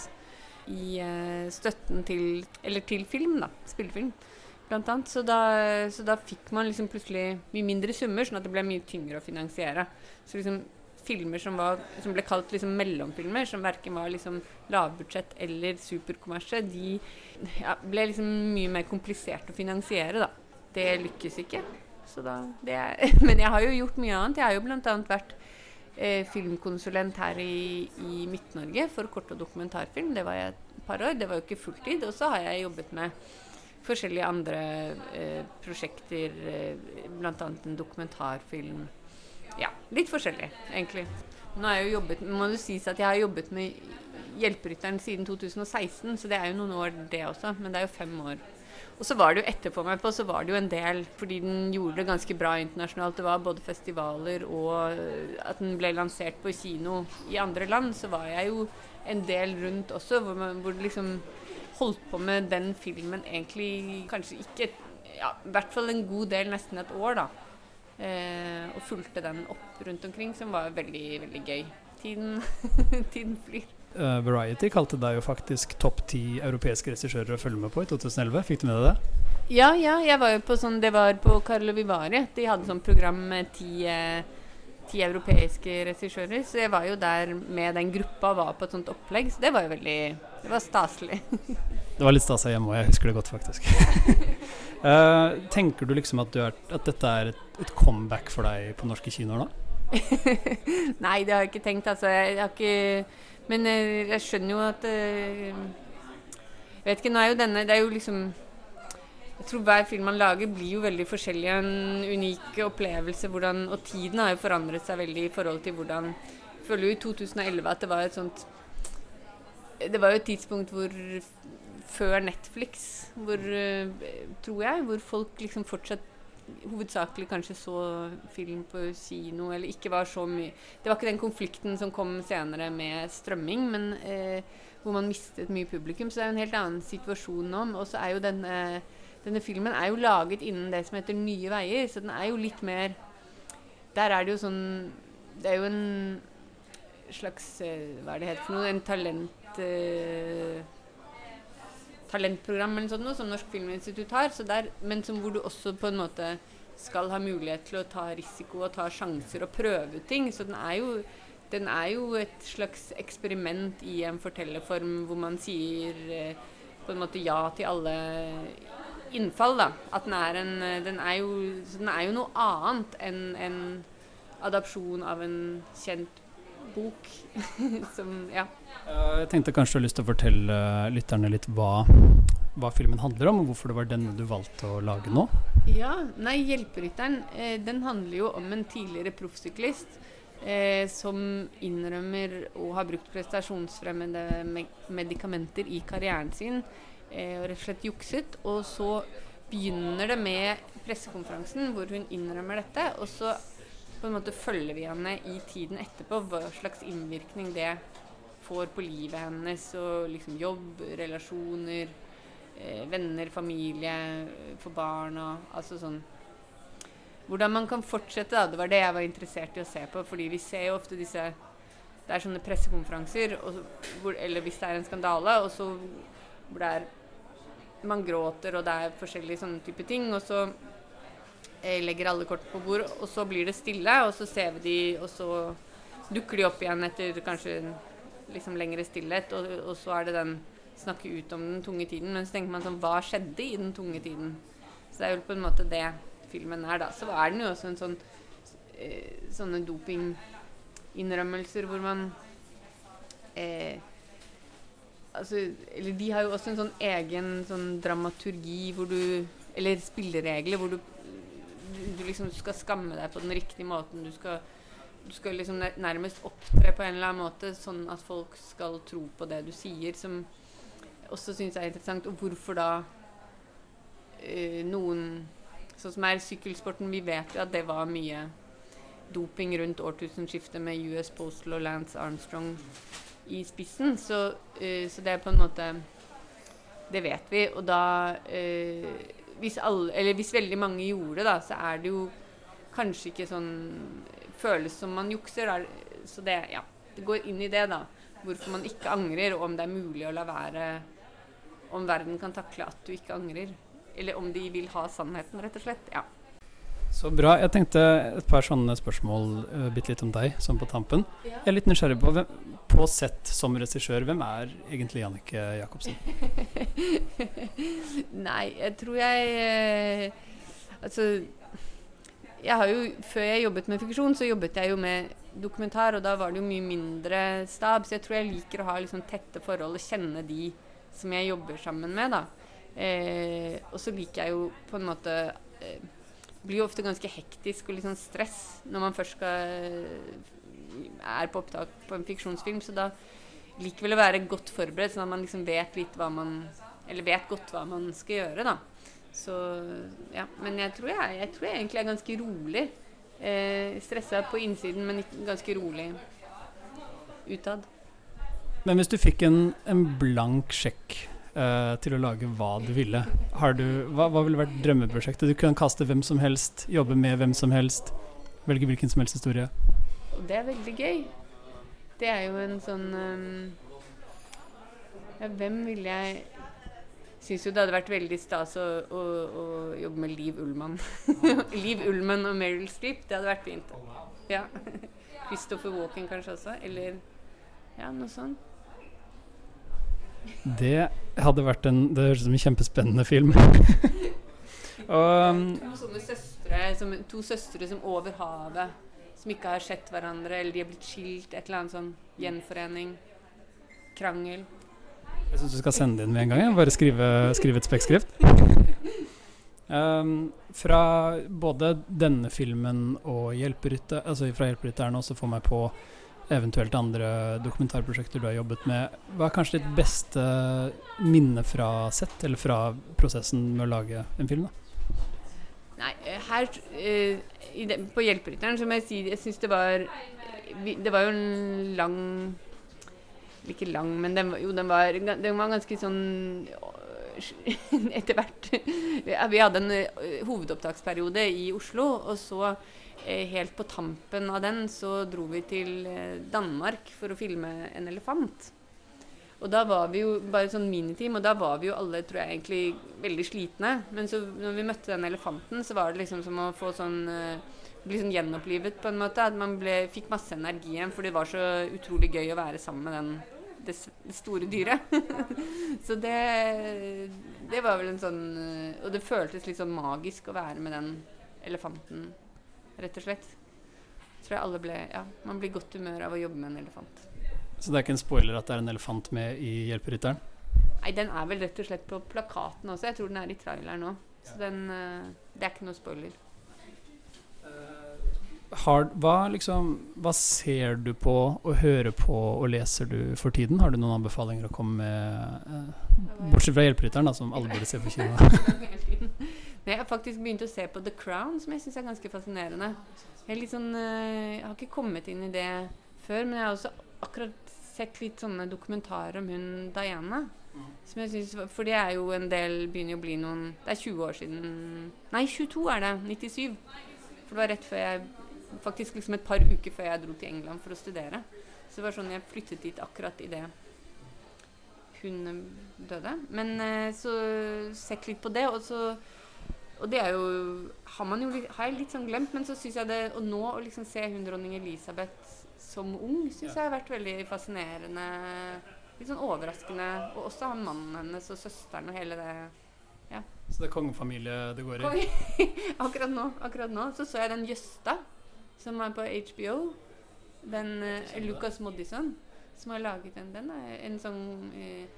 i eh, støtten til Eller til film, da. Spillefilm. Blant annet. Så da, så da fikk man liksom plutselig mye mindre summer, sånn at det ble mye tyngre å finansiere. Så liksom filmer som, var, som ble kalt liksom mellomfilmer, som verken var liksom lavbudsjett eller superkommersie, de ja, ble liksom mye mer komplisert å finansiere, da. Det lykkes ikke. Da, det men jeg har jo gjort mye annet. Jeg har jo annet vært eh, filmkonsulent her i, i Midt-Norge for kort- og dokumentarfilm. Det var jeg et par år. Det var jo ikke fulltid. Og så har jeg jobbet med forskjellige andre eh, prosjekter, eh, bl.a. en dokumentarfilm. Ja, litt forskjellig, egentlig. Nå har jeg jo jobbet, må det sies at jeg har jobbet med Hjelperytteren siden 2016, så det er jo noen år det også. Men det er jo fem år. Og så var det jo etterpå meg på, så var det jo en del fordi den gjorde det ganske bra internasjonalt. Det var både festivaler og øh, at den ble lansert på kino i andre land, så var jeg jo en del rundt også, hvor, man, hvor liksom holdt på med den filmen egentlig kanskje ikke ja, I hvert fall en god del, nesten et år, da. Eh, og fulgte den opp rundt omkring, som var veldig, veldig gøy. Tiden, tiden flyr. Uh, Variety kalte deg jo faktisk topp ti europeiske regissører å følge med på i 2011. Fikk du med deg det? Ja, ja, jeg var jo på sånn Det var på Carlo Vivari. De hadde sånn program med ti, eh, ti europeiske regissører. Så jeg var jo der med den gruppa var på et sånt opplegg. Så det var jo veldig Det var staselig. Det var litt stas her hjemme òg, jeg husker det godt, faktisk. uh, tenker du liksom at, du er, at dette er et, et comeback for deg på norske kinoer da? Nei, det har jeg ikke tenkt. Altså, jeg har ikke Men eh, jeg skjønner jo at uh, vet ikke, nå er jo denne Det er jo liksom Jeg tror hver film man lager, blir jo veldig forskjellig. En unik opplevelse. Hvordan, og tiden har jo forandret seg veldig i forhold til hvordan Jeg føler jo i 2011 at det var et sånt Det var jo et tidspunkt hvor før Netflix, hvor eh, tror jeg, hvor folk liksom fortsatt hovedsakelig kanskje så film på kino, eller ikke var så mye Det var ikke den konflikten som kom senere med strømming, men eh, hvor man mistet mye publikum. Så det er jo en helt annen situasjon nå. Og så er jo denne, denne filmen er jo laget innen det som heter Nye veier, så den er jo litt mer Der er det jo sånn Det er jo en slags eh, Hva er det heter for noe? En talent... Eh, talentprogram eller sånt, noe, som Norsk Filminstitutt har, der, men som hvor du også på en måte skal ha mulighet til å ta risiko og ta sjanser og prøve ting. Så den er jo, den er jo et slags eksperiment i en fortellerform hvor man sier eh, på en måte ja til alle innfall. da. At den er en Den er jo, den er jo noe annet enn en adopsjon av en kjent bok. som Ja. Eh, jeg tenkte kanskje du har lyst til å fortelle lytterne litt hva, hva filmen handler om, og hvorfor det var den du valgte å lage nå. Ja, nei, Hjelperytteren eh, den handler jo om en tidligere proffsyklist eh, som innrømmer å ha brukt prestasjonsfremmende me medikamenter i karrieren sin eh, og rett og slett jukset. Og så begynner det med pressekonferansen hvor hun innrømmer dette, og så på en måte følger vi henne i tiden etterpå, hva slags innvirkning det får på livet hennes og liksom jobb, relasjoner eh, venner, familie, for barn og altså sånn Hvordan man kan fortsette, da. Det var det jeg var interessert i å se på. Fordi vi ser jo ofte disse Det er sånne pressekonferanser, og, hvor, eller hvis det er en skandale, og så hvor det er Man gråter, og det er forskjellige sånne type ting, og så eh, legger alle kort på bord, og så blir det stille, og så ser vi de, og så dukker de opp igjen etter kanskje liksom lengre stillhet, og, og så er det den snakke ut om den tunge tiden. Men så tenker man sånn Hva skjedde i den tunge tiden? Så det er jo på en måte det filmen er, da. Så er den jo også en sånn eh, Sånne dopinginnrømmelser hvor man eh, altså, Eller de har jo også en sånn egen sånn dramaturgi hvor du Eller spilleregler hvor du, du, du liksom skal skamme deg på den riktige måten. Du skal, du skal liksom nærmest opptre på en eller annen måte sånn at folk skal tro på det du sier, som også syns er interessant. Og hvorfor da øh, noen Sånn som er sykkelsporten, vi vet jo at det var mye doping rundt årtusenskiftet med US Postal og Lance Armstrong i spissen. Så, uh, så det er på en måte Det vet vi. Og da uh, hvis, alle, eller hvis veldig mange gjorde det, da, så er det jo kanskje ikke sånn Føles som man jukser. Da. Så det, ja, det går inn i det, da. Hvorfor man ikke angrer, og om det er mulig å la være Om verden kan takle at du ikke angrer. Eller om de vil ha sannheten, rett og slett. Ja. Så bra. Jeg tenkte et par sånne spørsmål uh, bitte litt om deg, sånn på tampen. Jeg er litt nysgjerrig på hvem, på sett som regissør, hvem er egentlig Jannicke Jacobsen? Nei, jeg tror jeg eh, Altså jeg jo, Før jeg jobbet med fiksjon, så jobbet jeg jo med dokumentar, og da var det jo mye mindre stab, så jeg tror jeg liker å ha liksom tette forhold og kjenne de som jeg jobber sammen med. da. Eh, og så liker jeg jo på en måte eh, blir jo ofte ganske hektisk og litt sånn stress når man først skal er på opptak på en fiksjonsfilm, så da liker vel å være godt forberedt, sånn at man liksom vet litt hva man Eller vet godt hva man skal gjøre, da. Så ja. Men jeg tror jeg, jeg, tror jeg egentlig er ganske rolig. Eh, Stressa på innsiden, men ganske rolig utad. Men hvis du fikk en, en blank sjekk eh, til å lage hva du ville, du, hva, hva ville vært drømmeprosjektet? Du kunne kaste hvem som helst, jobbe med hvem som helst, velge hvilken som helst historie. Og det er veldig gøy. Det er jo en sånn um, Ja, hvem ville jeg Syns jo det hadde vært veldig stas å, å, å jobbe med Liv Ullmann. Liv Ullmann og Meryl Streep, det hadde vært fint. Ja. Christopher Walken kanskje også, eller ja, noe sånt. Det hadde vært en Det høres ut som en kjempespennende film. Og um, To søstre, som, to søstre som over havet, som ikke har sett hverandre, eller de har blitt skilt, et eller annet sånn gjenforening, krangel. jeg syns du skal sende det inn med en gang. jeg. Bare skrive, skrive et spekkskrift. Um, fra både denne filmen og hjelperytter, altså fra Hjelperytteren også får meg på eventuelt andre dokumentarprosjekter du har jobbet med. Hva er kanskje ditt beste minne fra sett, eller fra prosessen med å lage en film? da? Nei, eh, her eh, i det, På Hjelperytteren som jeg sier, jeg syns det var Det var jo en lang Ikke lang, men den, jo, den var, den var ganske sånn Etter hvert Vi hadde en eh, hovedopptaksperiode i Oslo, og så helt på tampen av den så dro vi til Danmark for å filme en elefant. Og da var vi jo bare sånn miniteam, og da var vi jo alle tror jeg egentlig veldig slitne. Men så når vi møtte den elefanten, så var det liksom som å få sånn eh, bli sånn gjenopplivet på en måte. At man ble, fikk masse energi igjen, for det var så utrolig gøy å være sammen med den, det, det store dyret. så det, det var vel en sånn eh, Og det føltes litt sånn magisk å være med den elefanten, rett og slett. Tror jeg alle ble Ja, man blir godt humør av å jobbe med en elefant. Så det er ikke en spoiler at det er en elefant med i Hjelperytteren? Nei, den er vel rett og slett på plakaten også. Jeg tror den er i traileren òg. Så den eh, Det er ikke noe spoiler. Har, hva, liksom, hva ser du på og hører på og leser du for tiden? Har du noen anbefalinger å komme med? Eh, bortsett fra Hjelperytteren, som alle burde se på kino. Jeg har faktisk begynt å se på The Crown, som jeg syns er ganske fascinerende. Jeg, sånn, eh, jeg har ikke kommet inn i det før, men jeg har også akkurat sett litt sånne dokumentarer om hun Diana. Som jeg synes, for det er jo en del Begynner jo å bli noen Det er 20 år siden Nei, 22 er det. 97. For det var rett før jeg Faktisk liksom et par uker før jeg dro til England for å studere. Så det var sånn jeg flyttet dit akkurat idet hun eh, døde. Men eh, så sett litt på det, og så Og det er jo Har man jo har jeg litt sånn glemt, men så syns jeg det Og nå å liksom se hun dronning Elisabeth som ung syns jeg har vært veldig fascinerende. Litt sånn overraskende. Og også han mannen hennes og søsteren og hele det Ja. Så det er kongefamilie det går i? Akkurat nå akkurat nå så så jeg den Jøsta, som er på HBO. Den uh, Lucas Moddison. som har laget den. Den er en sånn eh,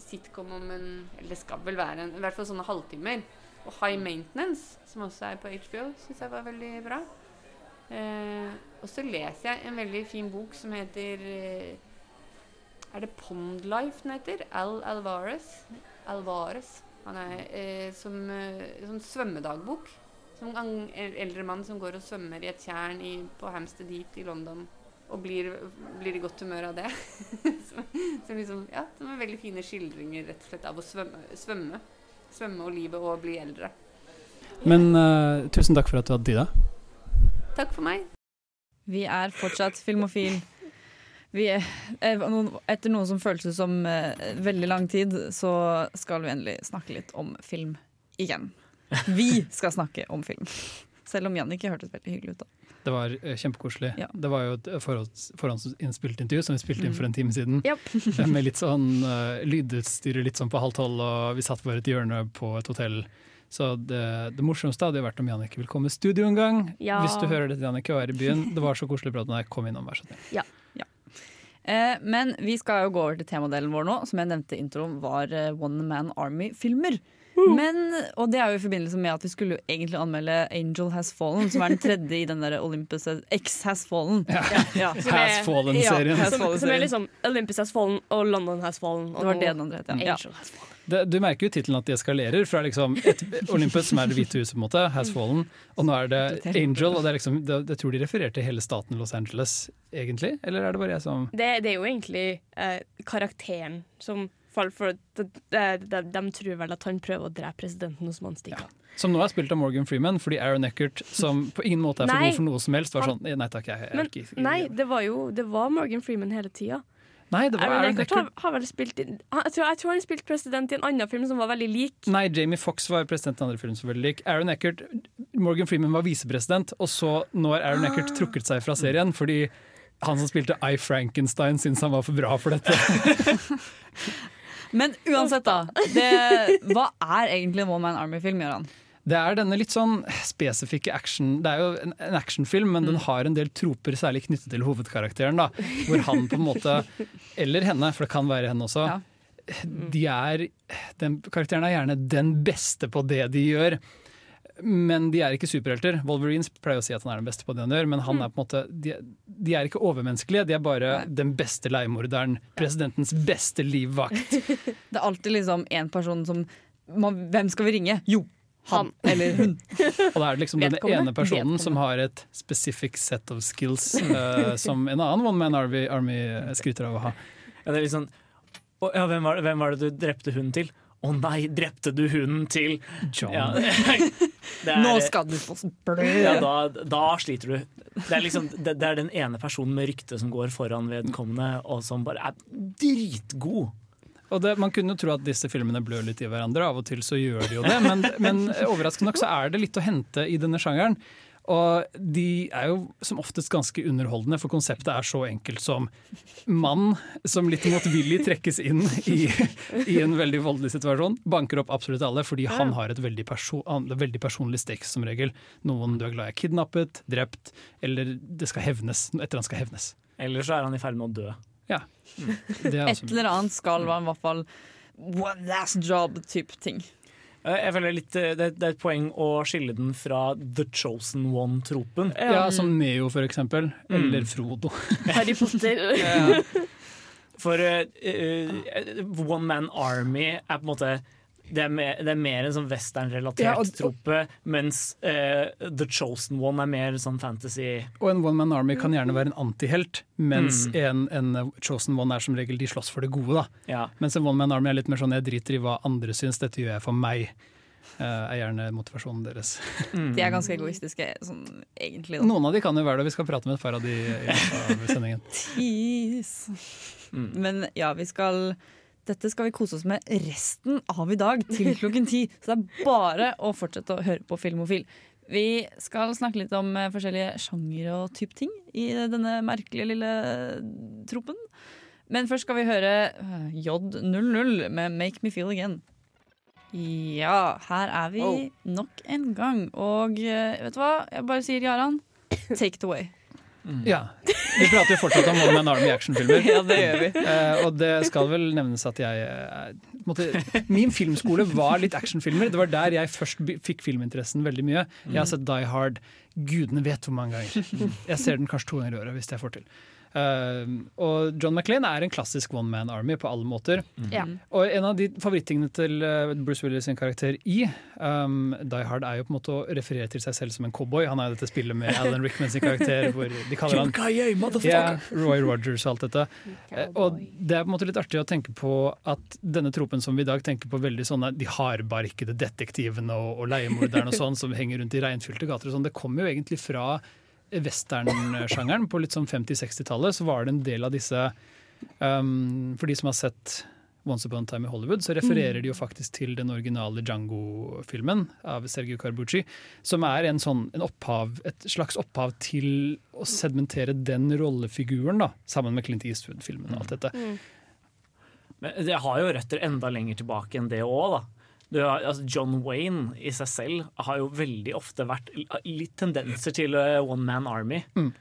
sitcom om en Eller det skal vel være en, i hvert fall sånne halvtimer. Og High Maintenance, som også er på HBO, syns jeg var veldig bra. Eh, og så leser jeg en veldig fin bok som heter eh, Er det Pond Life den heter? Al Alvarez. Alvarez. Han er eh, som eh, sånn svømmedagbok. Som en eldre mann som går og svømmer i et tjern i, på Hampstead Deep i London. Og blir, blir i godt humør av det. som, som liksom, ja, som er veldig fine skildringer rett og slett av å svømme. Svømme, svømme og livet og bli eldre. Men uh, tusen takk for at du hadde tid. da. Takk for meg. Vi er fortsatt filmofil. Vi er, eh, etter noe som føltes som eh, veldig lang tid, så skal vi endelig snakke litt om film igjen. Vi skal snakke om film. Selv om Jannicke hørtes veldig hyggelig ut. da. Det var eh, kjempekoselig. Ja. Det var jo et forhånds, forhåndsinnspilt intervju som vi spilte inn for en time siden. Eh, Med litt sånn uh, lydutstyr litt sånn på halv tolv, og vi satt bare et hjørne på et hotell. Så det, det morsomste hadde jo vært om Jannicke vil komme i studio en gang. Ja. Hvis du hører dette, Jannicke, og er i byen. Det var så koselig prat med deg. Kom innom, vær så snill. Eh, men vi skal jo gå over til temadelen vår nå, som jeg nevnte i introen var eh, One Man Army-filmer. Men, og det er jo i forbindelse med at vi skulle jo egentlig anmelde Angel Has Fallen, som er den tredje i den der Olympus X Has Fallen. Ja. Som er- Has Fallen-serien. Ja, Som, som er liksom Olympus Has Fallen og London Has Fallen. Og Det var det den andre het, ja. Angel Has Fallen. Det, du merker jo tittelen at de eskalerer fra liksom et Olympus, som er Det hvite huset, på en måte, Has Fallen, og nå er det Angel. og det er liksom, det, Jeg tror de refererer til hele staten Los Angeles, egentlig? Eller er det bare jeg som Det, det er jo egentlig eh, karakteren som faller for de, de, de, de tror vel at han prøver å drepe presidenten hos Mannstikker. Som nå er spilt av Morgan Freeman, fordi Aaron Eckert, som på ingen måte er for god for noe som helst, var sånn Nei takk, jeg, jeg Men ikke nei, det var jo det var Morgan Freeman hele tida. Nei, det var Aaron Aaron Eckert har, har vel spilt jeg, tror, jeg tror han spilte president i en annen film som var veldig lik. Nei, Jamie Fox var president i en annen film som var veldig lik. Aaron Eckert, Morgan Freeman var visepresident, og så nå har Aaron Eckert Ah. trukket seg fra serien fordi han som spilte I. Frankenstein, syntes han var for bra for dette. Men uansett, da. Det, hva er egentlig en One Man Army-film, Gøran? Det er denne litt sånn spesifikke action Det er jo en, en actionfilm, men Mm. den har en del troper særlig knyttet til hovedkarakteren. da Hvor han på en måte, eller henne, for det kan være henne også, Ja. de er den, Karakteren er gjerne den beste på det de gjør. Men de er ikke superhelter. Wolverines pleier å si at han er den beste på det han gjør, men han er på en måte, de, de er ikke overmenneskelige. De er bare den beste leiemorderen. Presidentens beste livvakt. Det er alltid liksom én person som man, Hvem skal vi ringe? Jo, han eller hun. Og da er det liksom den ene personen som har et specific set of skills uh, som en annen One Man Army, Army skryter av å ha. Ja, det er litt sånn ja, hvem, var, hvem var det du drepte hun til? Å nei, drepte du hunden til John. Ja, det er- Nå skal du få blø! Ja, da, da sliter du. Det er, liksom, det, det er den ene personen med rykte som går foran vedkommende, og som bare er dritgod. Og det, Man kunne jo tro at disse filmene blør litt i hverandre, av og til så gjør de jo det. Men, men overraskende nok så er det litt å hente i denne sjangeren. Og de er jo som oftest ganske underholdende, for konseptet er så enkelt som mann som litt motvillig trekkes inn i, i en veldig voldelig situasjon, banker opp absolutt alle fordi han har et veldig, perso er veldig personlig stakes som regel. Noen du er glad i er kidnappet, drept, eller det skal hevnes. Etter han skal hevnes. Eller så er han i ferd med å dø. Ja. Det er Et eller annet skal være i hvert fall one last job-type ting. Eh, Jeg føler litt, eh, det, det er et poeng å skille den fra The Chosen One-tropen. ja, som Neo, for eksempel. Eller Frodo. Harry Potter. For uh, One Man Army er på en måte det er, mer, det er mer en sånn westernrelatert Ja, trope, mens uh, The Chosen One er mer sånn fantasy. Og en One Man Army kan gjerne være en antihelt, mens Mm. en, en Chosen One er som regel de slåss for det gode. da. Ja. Mens en One Man Army er litt mer sånn jeg driter i hva andre syns, dette gjør jeg for meg. Uh, er gjerne motivasjonen deres. De er ganske egoistiske, sånn egentlig. Da. Noen av de kan jo være det, og vi skal prate med et par av de i løpet av sendingen. Tease. Men ja, vi skal dette skal vi kose oss med resten av i dag, til klokken ti. Så det er bare å fortsette å høre på Filmofil. Vi skal snakke litt om eh, forskjellige sjangere og type ting i denne merkelige lille tropen. Men først skal vi høre eh, J00 med 'Make Me Feel Again'. Ja, her er vi Oh. nok en gang. Og eh, vet du hva? Jeg bare sier Jaran, take it away. Ja. Vi prater jo fortsatt om One Man Army actionfilmer. Ja, det gjør vi. Uh, og det skal vel nevnes at jeg uh, måtte, Min filmskole var litt actionfilmer. Det var der jeg først fikk filminteressen veldig mye. Jeg har sett Die Hard gudene vet hvor mange ganger. Jeg ser den kanskje to ganger i året hvis jeg får til. Eh, og John McLean er en klassisk one man army på alle måter. Ja. Og en av de favorittingene til eh, Bruce Willis sin karakter i um, Die Hard er jo på en måte å referere til seg selv som en cowboy. Han er jo dette spillet med Alan Rickman sin karakter hvor de kaller han yeah, Roy Rogers og alt dette. Uh, Og det er på en måte litt artig å tenke på at denne tropen som vi i dag tenker på veldig sånne de hardbarkede detektivene og, og leiemorderne og sånn som henger rundt i regnfylte gater og sånn, det kommer jo egentlig fra westernsjangeren. På litt sånn 50-60-tallet så var det en del av disse um, For de som har sett Once Upon a Time i Hollywood, så refererer de jo faktisk til den originale Django-filmen av Sergio Carbucci, som er en sånn, en opphav, et slags opphav til å sedimentere den rollefiguren, da, sammen med Clint Eastwood-filmen og alt dette. Men det har jo røtter enda lenger tilbake enn det òg, da. Du har, altså John Wayne i seg selv har jo veldig ofte vært litt tendenser til eh, one man army. Mm.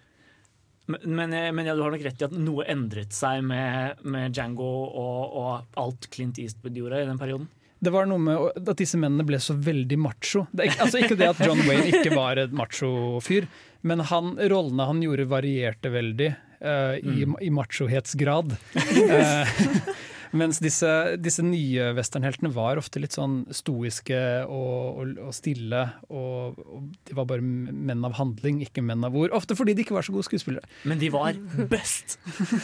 Men, men, eh, men ja, du har nok rett i at noe endret seg med, med Django og, og alt Clint Eastwood gjorde i den perioden. Det var noe med at disse mennene ble så veldig macho. Det altså ikke det at John Wayne ikke var et macho-fyr, men han, rollene han gjorde varierte veldig uh, i, i machohetsgrad. Eh, mens disse, disse nye westernheltene var ofte litt sånn stoiske og, og, og stille. Og, og de var bare menn av handling, ikke menn av ord. Ofte fordi de ikke var så gode skuespillere. Men de var best!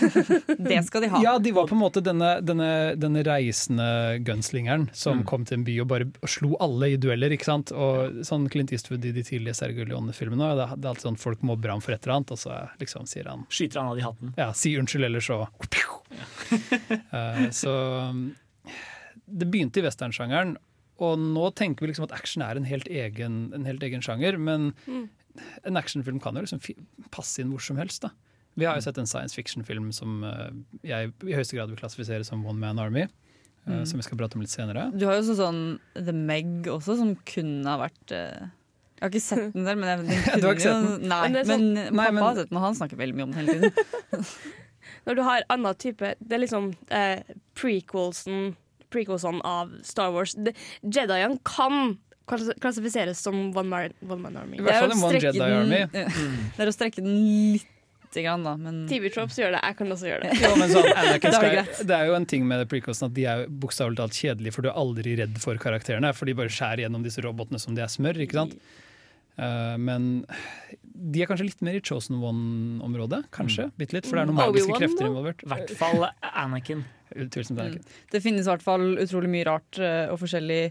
Det skal de ha. Ja, de var på en måte denne, denne, denne reisende gunslingeren som Mm. kom til en by og bare og slo alle i dueller. ikke sant? Og sånn Clint Eastwood i de tidlige Sergio Leone-filmene. Det, det er alltid sånn folk mobber ham for et eller annet, og så liksom sier han Skyter han av de hatten. ja, si unnskyld, eller så Eh, Så um, det begynte i westernsjangeren, og nå tenker vi liksom at action er en helt egen, en helt egen sjanger, men en actionfilm kan jo liksom passe inn hvor som helst. da. Vi har jo sett en science fiction-film som eh, jeg i høyeste grad vil klassifisere som One Man Army. Mm. Som vi skal prate om litt senere. Du har jo sånn, sånn The Meg også, som kunne ha vært eh, Jeg har ikke sett den der, men jeg, den Du har ikke kunne jo- den? Nei, Men sånn, er men, pappa men- har sett den, og han snakker veldig mye om den hele tiden. Når du har annen type Det er liksom eh, prequelsen prequelsen av Star Wars. Det- Jediene kan klassifiseres som one man, one man army. I hvert fall en One Jedi den- Army. Det er å strekke den litt grann, da, men TV Tropes gjør det, jeg kan også gjøre det. Jo, men sånn, Anakin er det Sky, det er jo en ting med prequelsen at de er bokstavelig talt kjedelige, for du er aldri redd for karakterene. For de bare skjærer gjennom disse robotene som de er smør. ikke sant? Eh, men de er kanskje litt mer i Chosen One-området. Kanskje, bitte litt, For det er noen magiske krefter involvert. I hvert fall Anakin. Anakin. det finnes i hvert fall utrolig mye rart eh, og forskjellig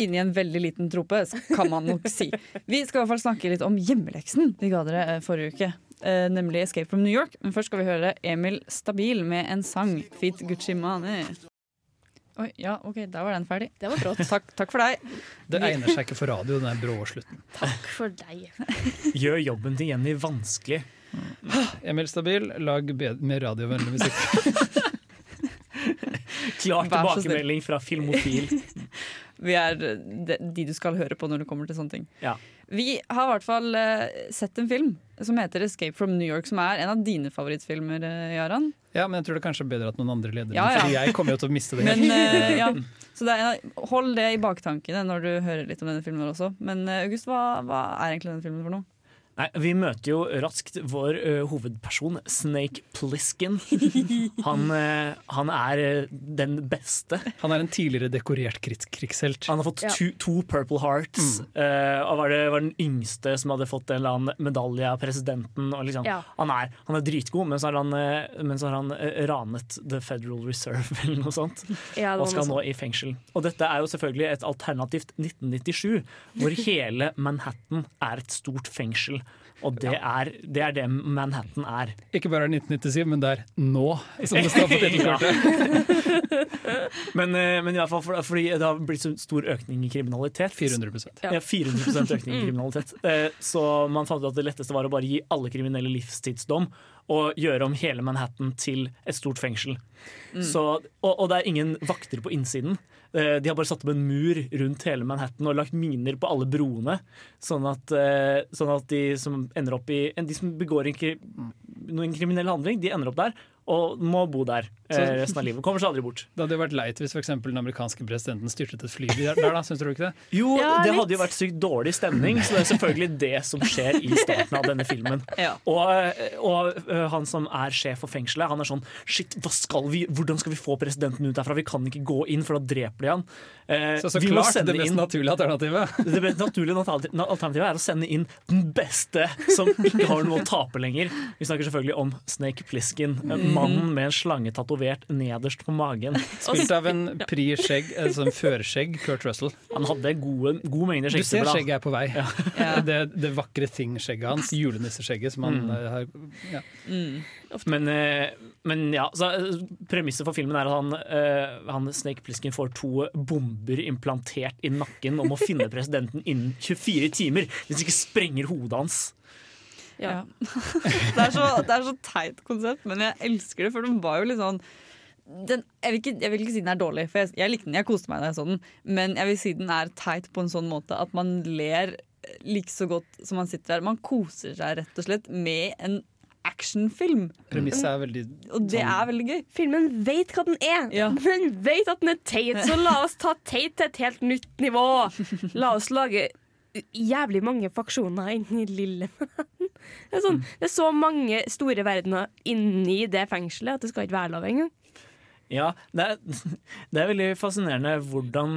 inni en veldig liten trope, kan man nok si. Vi skal i hvert fall snakke litt om hjemmeleksen vi ga dere eh, forrige uke. nemlig 'Escape from New York'. Men først skal vi høre Emil Stabil med en sang, 'Fit Gucci Mane'. Oi, ja, OK, da var den ferdig. Det var brått. Takk, takk for deg. Det egner seg ikke for radio, den brå slutten. Takk for deg. Gjør jobben til Jenny vanskelig. Emil Stabil, lag mer radiovennlig musikk. Klar tilbakemelding fra Filmofil. Vi er de, de du skal høre på når det kommer til sånne ting. Ja. Vi har i hvert fall eh, sett en film som heter 'Escape from New York', som er en av dine favorittfilmer, uh, Jaran. Ja, men jeg tror det er kanskje bedre at noen andre leder Ja, ja. fordi jeg kommer jo til å miste det Men, eh, ja. Så det er hold det i baktankene når du hører litt om denne filmen også. Men eh, August, hva, hva er egentlig denne filmen for noe? Nei, Vi møter jo raskt vår ø, hovedperson, Snake Pliskin. Han, ø, han er den beste. Han er en tidligere dekorert krigs krigshelt. Han har fått Ja. to, to Purple Hearts. eh, og var, det, var den yngste som hadde fått en eller annen medalje av presidenten. Og liksom, Ja. han, er, han er dritgod, men så har han, men så har han ranet The Federal Reserve eller noe sånt. Ja, og skal nå i fengsel. Og dette er jo selvfølgelig et alternativt 1997, hvor hele Manhattan er et stort fengsel. Og det er, det er det Manhattan er. Ikke bare er 1997, men det er nå, som det står på tittelkortet. Men, eh, men i hvert fall for, fordi det har blitt så stor økning i kriminalitet. 400 Ja. Ja, 400% økning i kriminalitet. Eh, Så man fant ut at det letteste var å bare gi alle kriminelle livstidsdom, å gjøre om hele Manhattan til et stort fengsel. Så, og, og det er ingen vakter på innsiden. Eh, De har bare satt opp en mur rundt hele Manhattan og lagt miner på alle broene. Sånn at, eh, sånn at de som ender opp i De som begår en, noen kriminell handling, de ender opp der og må bo der eh, resten av livet. Kommer seg aldri bort. Det hadde jo vært leit hvis for eksempel den amerikanske presidenten styrtet et fly der, der da, syns du ikke det? Jo, Ja, det litt. hadde jo vært sykt dårlig stemning, så det er selvfølgelig det som skjer i starten av denne filmen. Ja. Og, eh, og eh, han som er sjef for fengselet, han er sånn Shit, hva skal vi, hvordan skal vi få presidenten ut derfra? Vi kan ikke gå inn, for da dreper de han. Eh, Så så vi må klart sende det mest inn- naturlige alternativet. det mest naturlige alternativet er å sende inn den beste som ikke har noe å tape lenger. Vi snakker selvfølgelig om Snake Plissken, eh, mannen med en slange tatovert nederst på magen. Spilt av en pri skjegg, altså en førskjegg, Kurt Russell. Han hadde gode, god mengde Du ser skjegget er på vei. Ja. Det, det vakre ting-skjegget hans, julenisseskjegget, som han Mm. eh, har ja. Men, eh, men ja, så eh, premisset for filmen er at han, eh, han Snake Plissken får to bomber implantert i nakken og må finne presidenten innen 24 timer hvis ikke sprenger hodet hans. Ja. det, er så, det er så teit konsept, men jeg elsker det, for den var jo litt sånn den, jeg, vil ikke, jeg vil ikke si den er dårlig, for jeg, jeg likte den, jeg koste meg da jeg så den. Men jeg vil si den er teit på en sånn måte at man ler like så godt som man sitter der. Man koser seg rett og slett med en actionfilm, Premisset er veldig og det sånn- er veldig gøy. Filmen vet hva den er, Ja. men vet at den er teit. Så la oss ta teit til et helt nytt nivå. La oss lage jævlig mange faksjoner inni lille Manhattan. Det sånn, det er så mange store verdener inni det fengselet at det skal ikke være lov engang. Ja, det er, det er veldig fascinerende hvordan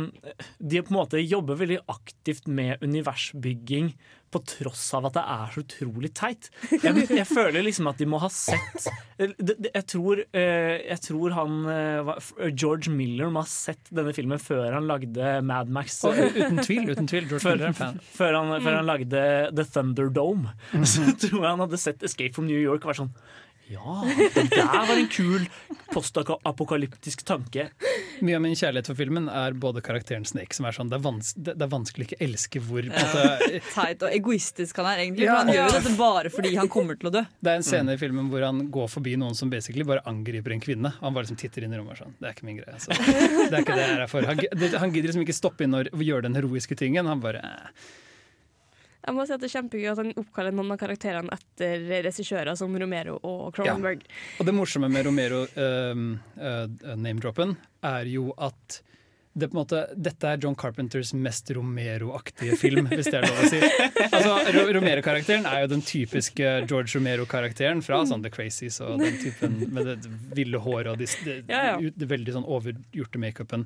de på en måte jobber veldig aktivt med universbygging på tross av at det er så utrolig teit. Jeg, jeg føler liksom at de må ha sett det, jeg, tror, eh, jeg tror han eh, George Miller må ha sett denne filmen før han lagde Mad Max. Uten tvil, uten tvil. George Før, Miller er en fan. før, han, før han lagde The Thunderdome, så tror jeg han hadde sett Escape from New York og vært sånn Ja, det der var en kul postapokalyptisk tanke. Mye av min kjærlighet for filmen er både karakteren Snake, som er sånn Det er, vans det, er vanskelig å ikke elske hvor måte, Teit og egoistisk han er egentlig. Ja. Han gjør dette bare fordi han kommer til å dø. Det er en scene i filmen hvor han går forbi noen som basically bare angriper en kvinne. Han bare liksom titter inn i rommet og sånn Det er ikke min greie. Altså. Det er ikke det jeg er for. Han, han gidder liksom ikke stoppe inn og gjøre den heroiske tingen. Han bare eh. Jeg må si at Det er kjempegøy at han oppkaller noen av karakterene etter regissører som Romero og Cronenberg. Og det morsomme med Romero um, uh, name-droppen er jo at det på en måte, dette er John Carpenters mest Romero-aktige film, hvis det er lov å si. Altså, Romero-karakteren er jo den typiske George Romero-karakteren fra sånn The Crazies og den typen med det ville håret og de, de, Ja, ja. det veldig sånn overgjorte makeupen.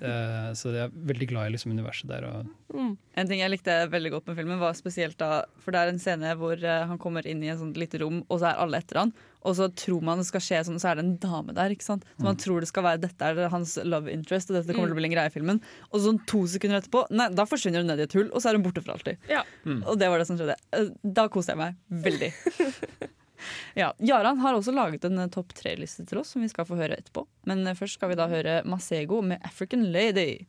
Uh, så jeg er veldig glad i liksom universet der. Og, En ting jeg likte veldig godt med filmen, var spesielt da For det er en scene hvor eh, han kommer inn i et sånt lite rom, og så er alle etter han. Og så tror man det skal skje sånn, så er det en dame der. ikke sant? Så man tror det skal være dette er hans love interest, og dette kommer til å bli en greie i filmen. Og sånn to sekunder etterpå, nei, da forsvinner hun ned i et hull, og så er hun borte for alltid. Ja. Og det var det som skjedde. Eh, Da koste jeg meg veldig. Ja, Jaran har også laget en eh, topp tre-liste til oss, som vi skal få høre etterpå. Men eh, først skal vi da høre Masego med 'African Lady'.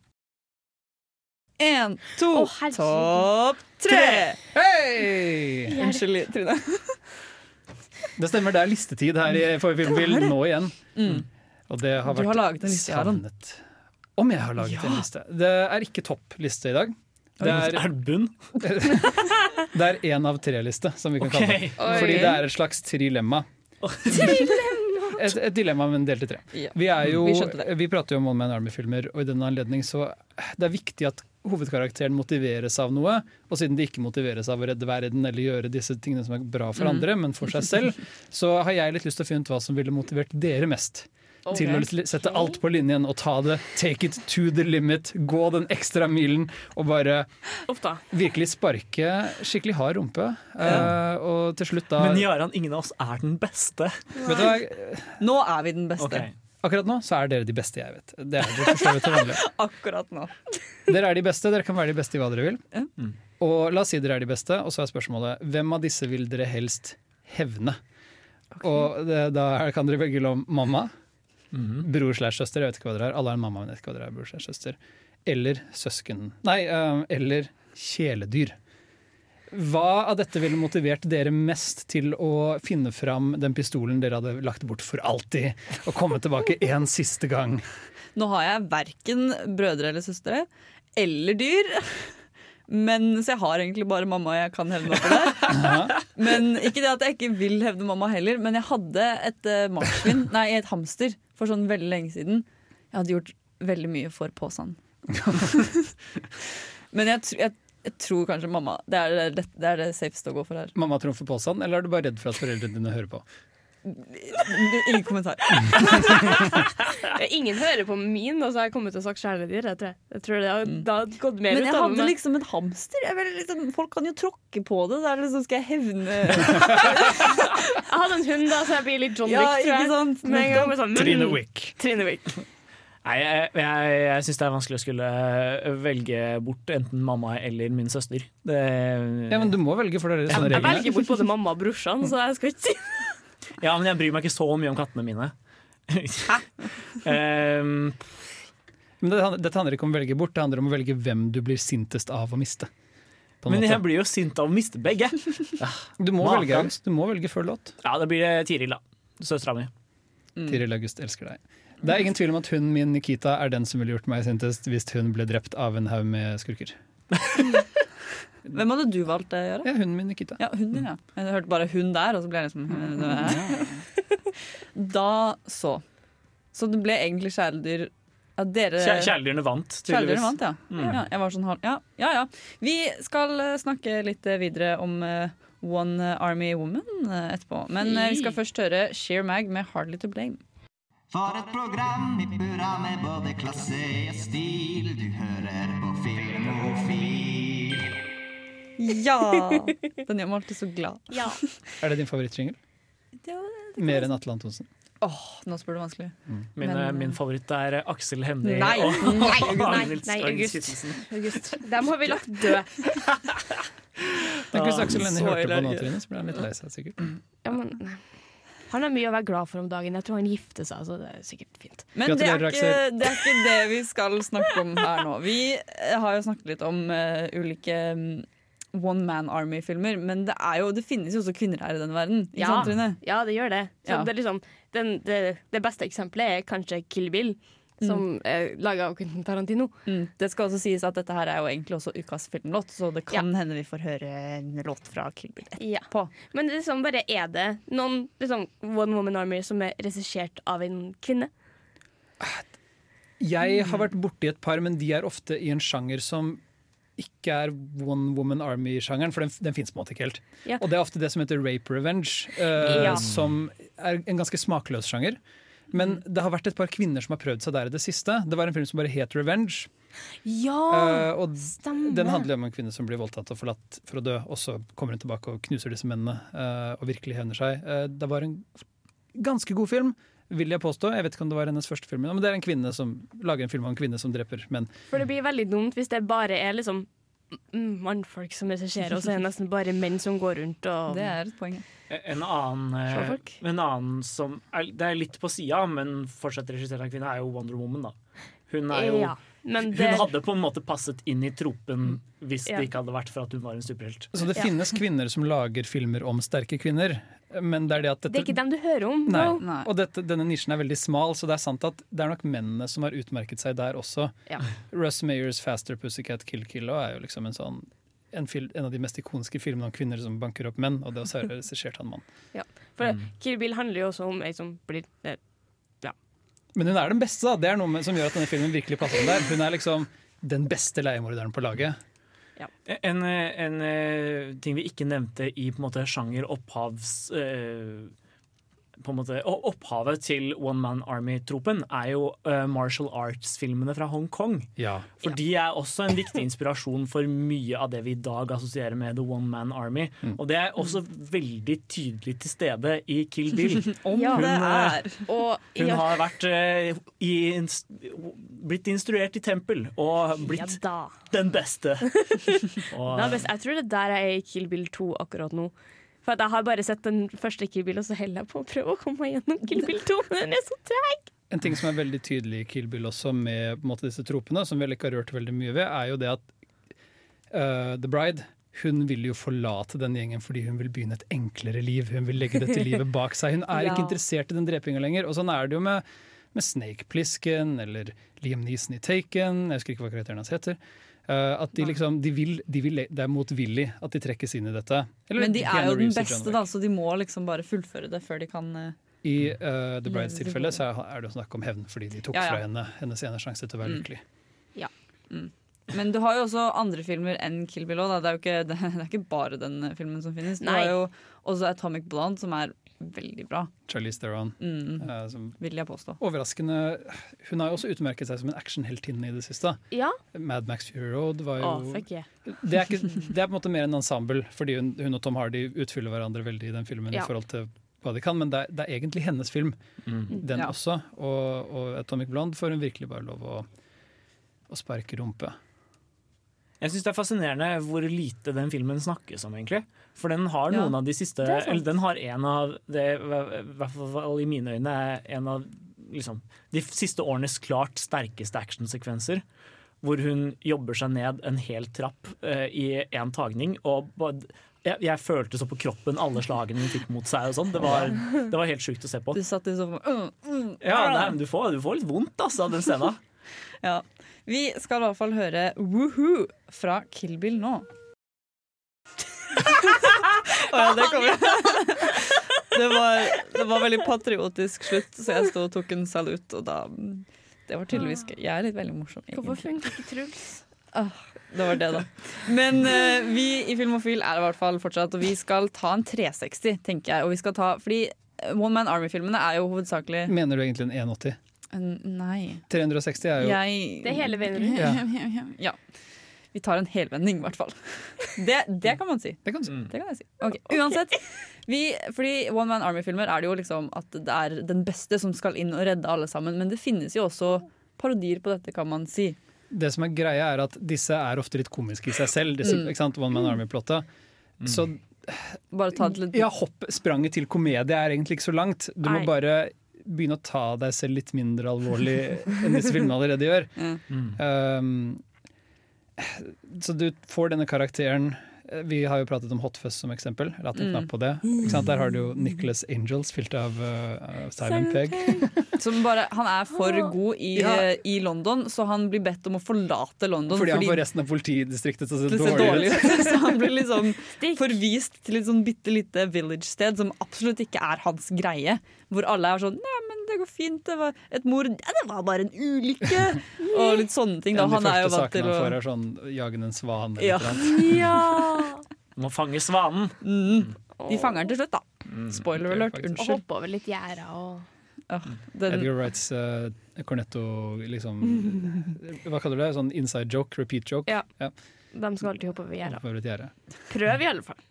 Én, to, oh, topp tre! Hei! Unnskyld, Trine. Det stemmer, det er listetid her i Forrige Filmbil nå igjen. Og det har Du vært har laget en liste, savnet. Om jeg har laget en liste? Det er ikke toppliste i dag. Det er, Er det bunn? det er én av tre-liste, som vi kan kalle det. Fordi det er et slags trilemma. Et, et dilemma, men delt i tre. Ja. Vi, er jo, Vi vi prater jo om One Man Army-filmer, og i denne anledning så det er viktig at hovedkarakteren motiveres av noe. Og siden de ikke motiveres av å redde verden eller gjøre disse tingene som er bra for Mm. andre, men for seg selv, så har jeg litt lyst til å finne ut hva som ville motivert dere mest. Til å sette alt på linjen og ta det take it to the limit. Gå den ekstra milen og bare Ofta. virkelig sparke skikkelig hard rumpe. Eh, og til slutt da Men Jaran, ingen av oss er den beste. Vet du hva, Nå er vi den beste. Ok. Akkurat nå så er dere de beste jeg vet. Det er dere for så vidt til vanlig. Akkurat nå. Dere er de beste, dere kan være de beste i hva dere vil. Mm. Og la oss si dere er de beste, og så er spørsmålet hvem av disse vil dere helst hevne? Og det, da er- kan dere velge om mamma, bror slash søster, jeg vet ikke hva dere er. Alle en mamma, men jeg vet ikke hva dere er, bror slash søster. Eller søsken Nei, eh, eller kjæledyr. Hva av dette ville motivert dere mest til å finne fram den pistolen dere hadde lagt bort for alltid, og komme tilbake en siste gang? Nå har jeg verken brødre eller søstre eller dyr. Men, så jeg har egentlig bare mamma jeg kan hevne på det. Men Ikke det at jeg ikke vil hevne mamma heller, men jeg hadde et uh, marsvin, nei, et hamster for sånn veldig lenge siden. Jeg hadde gjort veldig mye for posen. men jeg, jeg, jeg tror kanskje mamma. Det er det, det er det safeste å gå for her. Mamma trumfer påstand, eller er du bare redd for at foreldrene dine hører på? Ingen kommentar. Ingen hører på min, og så har jeg kommet til å sagt kjæledyr. Jeg tror, jeg. tror det har, det har gått mer Men jeg hadde meg. liksom en hamster. Liksom, folk kan jo tråkke på det. Så liksom, skal jeg hevne Jeg hadde en hund, da, så jeg blir litt John Ja, Wick, tror jeg. ikke sant? Med en gang sånn, Trine mm, Wick. Trine Wick. Nei, jeg, jeg, jeg syns det er vanskelig å skulle velge bort enten mamma eller min søster. Det, Ja, men du må velge, for det er sånne Jeg velger bort både mamma og brorsan, så jeg skal ikke si ja, men jeg bryr meg ikke så mye om kattene mine. um, Men det, dette handler ikke om å velge bort, det handler om å velge hvem du blir sintest av å miste. På en men måte. jeg blir jo sint av å miste begge. Du må velge. Du må velge før låt. Ja, det blir det Tiril, da. Søstera mi. Tiril August elsker deg. Det er ingen tvil om at hun min Nikita er den som ville gjort meg sintest hvis hun ble drept av en haug med skurker. Hvem hadde du valgt å gjøre? Ja, hunden min Nikita. Ja, hun din, ja. Jeg hørte bare 'hun der, og så ble jeg liksom Da så. Så det ble egentlig kjæledyr ja, dere Kjæledyrene vant, tydeligvis. vant, ja. Mm. ja. Jeg var sånn halv ja, ja, ja. Vi skal eh, snakke litt eh, videre om eh, One Army Woman etterpå. Men vi skal først høre Sheer Mag med 'Hardly To Blame'. For et program i burra med både klasse og stil. Du hører på Filmofil. Ja! Den gjør meg alltid så glad. Ja. Er det din favorittjingle? Mer enn Atle Antonsen? Åh, nå spør du vanskelig. Min, Men, eh, eh, min favoritt er Aksel Hennie Nei, og nei, nei, nei, August. August. Dem har vi lagt døde. Tenk hvis Aksel Hennie hørte på nå. Trine, så ble han litt lei seg sikkert. Ja, men, nei. Han har mye å være glad for om dagen. Jeg tror han gifter seg, så det er sikkert fint. Men det er, ikke, det er ikke det vi skal snakke om her nå. Vi eh, har jo snakket litt om uh, ulike mm, One Man Army-filmer, men det, er jo, det finnes jo også kvinner her i denne verden. Ja, ja, det gjør det. Så Ja. det, er liksom, den, det, det beste eksempelet er kanskje Kill Bill, som er laga av Quentin Tarantino. Mm. Det skal også sies at dette her er jo egentlig også ukas filmlåt, så det kan hende vi får høre en låt fra Kill Bill Ja. Men det er liksom bare er det noen liksom, One Woman Army som er regissert av en kvinne? Jeg har vært borti et par, men de er ofte i en sjanger som ikke er One Woman Army-sjangeren, for den, den fins på en måte ikke helt. Ja. Og det er ofte det som heter rape revenge, uh, Ja. som er en ganske smakløs sjanger. Men det har vært et par kvinner som har prøvd seg der i det siste. Det var en film som bare het Revenge. Ja! uh, og stemmer. den handler om en kvinne som blir voldtatt og forlatt for å dø, og så kommer hun tilbake og knuser disse mennene uh, og virkelig hevner seg. Uh, det var en ganske god film, vil jeg påstå. Jeg vet ikke om det var hennes første film, men det er en kvinne som lager en film om en kvinne som dreper menn. For det blir veldig dumt hvis det bare er liksom mannfolk som regisserer, og så er det nesten bare menn som går rundt og Det er et poeng. En annen, eh, en annen som er, Det er litt på sida, men fortsatt regissert av en kvinne, er jo Wonder Woman. da Hun, er jo, Ja, men det- hun hadde på en måte passet inn i tropen hvis Ja. det ikke hadde vært for at hun var en superhelt. Så det Ja. finnes kvinner som lager filmer om sterke kvinner, men det er det at dette Det er ikke dem du hører om. Nei. Nei. Og dette, denne nisjen er veldig smal, så det er sant at det er nok mennene som har utmerket seg der også. Ja. Russ Mayers 'Faster Pussycat Kill Kill' er jo liksom en sånn en, fil, en av de mest ikoniske filmene om kvinner som banker opp menn, og det også er regissert av en mann. For Kill Bill handler jo også om ei som blir eh, Men hun er den beste, da. Det er noe med, som gjør at denne filmen virkelig passer inn der. Hun er liksom den beste leiemorderen på laget. En, eh, en eh, ting vi ikke nevnte i på en måte sjanger opphavs eh, på en måte, og Opphavet til One Man Army-tropen er jo uh, martial arts-filmene fra Hongkong. Ja. For de er også en viktig inspirasjon for mye av det vi i dag assosierer med The One Man Army. Og det er også veldig tydelig til stede i Kill Bill. Om Ja. Hun, eh, er. Og Hun ja, har vært uh, i, inst blitt instruert i tempel og blitt den beste. Og, Det er best. Jeg tror det der er i Kill Bill 2 akkurat nå. For Jeg har bare sett den første Kill Bill, og så holder jeg på å prøve å komme meg gjennom Kill Bill 2. Men den er så treg! En ting som er veldig tydelig i Kill Bill også, med måte, disse tropene, som vi ikke har rørt veldig mye ved, er jo det at uh, The Bride hun vil jo forlate den gjengen fordi hun vil begynne et enklere liv. Hun vil legge dette livet bak seg. Hun er Ja. ikke interessert i den drepinga lenger. Og sånn er det jo med, med Snake Plissken eller Liam Neeson i Taken. Jeg husker ikke hva karakteren hans heter. Eh, at de liksom, de vil, de vil, Det er motvillig at de trekkes inn i dette. Eller Men de er jo den beste, da, så de må liksom bare fullføre det før de kan eh, I uh, The Brides tilfelle så er det jo snakk om hevn, fordi de tok Ja, ja. fra henne hennes ene sjanse til å være Mm. lykkelig. Men du har jo også andre filmer enn Kill Bill òg. Det, er jo ikke- det er ikke bare den filmen som finnes. Du har jo også Atomic Blonde, som er veldig bra. Charlize Theron. Mm, eh, vil jeg påstå. overraskende Hun har jo også utmerket seg som en actionheltinne i det siste. Ja. Mad Max Fury Road var jo oh, fuck yeah. det, er ikke, det er på en måte mer en ensemble, fordi hun, hun og Tom Hardy utfyller hverandre veldig i den filmen. Ja. i forhold til hva de kan, Men det er, det er egentlig hennes film, den Ja. også. Og, og Atomic Blonde får hun virkelig bare lov å, å sparke rumpe. Jeg syns det er fascinerende hvor lite den filmen snakkes om, egentlig. For den har Ja, noen av de siste er. Eller den har en av det, I hvert fall i mine øyne en av liksom, de siste årenes klart sterkeste actionsekvenser. Hvor hun jobber seg ned en hel trapp uh, i én tagning. Og jeg, jeg følte så på kroppen alle slagene hun fikk mot seg. og sånn. Det, var- det var helt sjukt å se på. Du satt i sofaen uh, uh, Ja, uh. nei, du, får, du får litt vondt altså, av den scenen. Ja. Vi skal i hvert fall høre Woohoo fra Kill Bill nå. Å ja, det kommer det, var, det var veldig patriotisk slutt, så jeg sto og tok en salut, og da Det var tydeligvis gøy. Jeg er litt veldig morsom, egentlig. Hvorfor funker ikke Truls? Det var det, da. Men uh, vi i Filmofil er i hvert fall fortsatt, og vi skal ta en 360, tenker jeg. Og vi skal ta, fordi One Man Army-filmene er jo hovedsakelig Mener du egentlig en 180? Nei. 360 er jo Jeg Det er hele vendingen. Ja. ja. Vi tar en helvending, i hvert fall. Det, det kan man si. Det kan si. Det kan jeg si. Okay. Uansett. Vi, fordi One Man Army-filmer er det jo liksom at det er den beste som skal inn og redde alle sammen. Men det finnes jo også parodier på dette, kan man si. Det som er greia er at disse er ofte litt komiske i seg selv, disse, Mm. ikke sant? One Man Army-plottet. Så Bare ta det litt ja, hopp, spranget til komedie er egentlig ikke så langt. Du må bare begynne å ta deg selv litt mindre alvorlig enn disse filmene allerede gjør. Um, så du får denne karakteren Vi har jo pratet om Hot Fuzz som eksempel. Hatt en Mm. knapp på det. Ikke sant? Der har du jo Nicholas Angels, spilt av uh, Simon Pegg. Som bare, han er for god i, Ja. i London, så han blir bedt om å forlate London. Fordi han får resten av politidistriktet til å se dårlig ut. Så han blir liksom forvist til et sånn bitte lite village-sted som absolutt ikke er hans greie. Hvor alle er sånn det går fint, det var et mord. Ja, det var bare en ulykke. Og litt sånne ting. Da. Han er jo vant til sakene å han får, er sånn Jagen en svan eller Ja. et. Ja! Må fange svanen. Mm. De fanger den til slutt, da. Mm, Spoiler alert. Unnskyld. Og hoppe over litt gjerder og Den, Edgar Wrights uh, cornetto, liksom Hva kaller du det? Sånn inside joke? Repeat joke? Ja. Ja. De skal alltid hoppe over gjerder. Over et gjerde. Prøv i alle fall.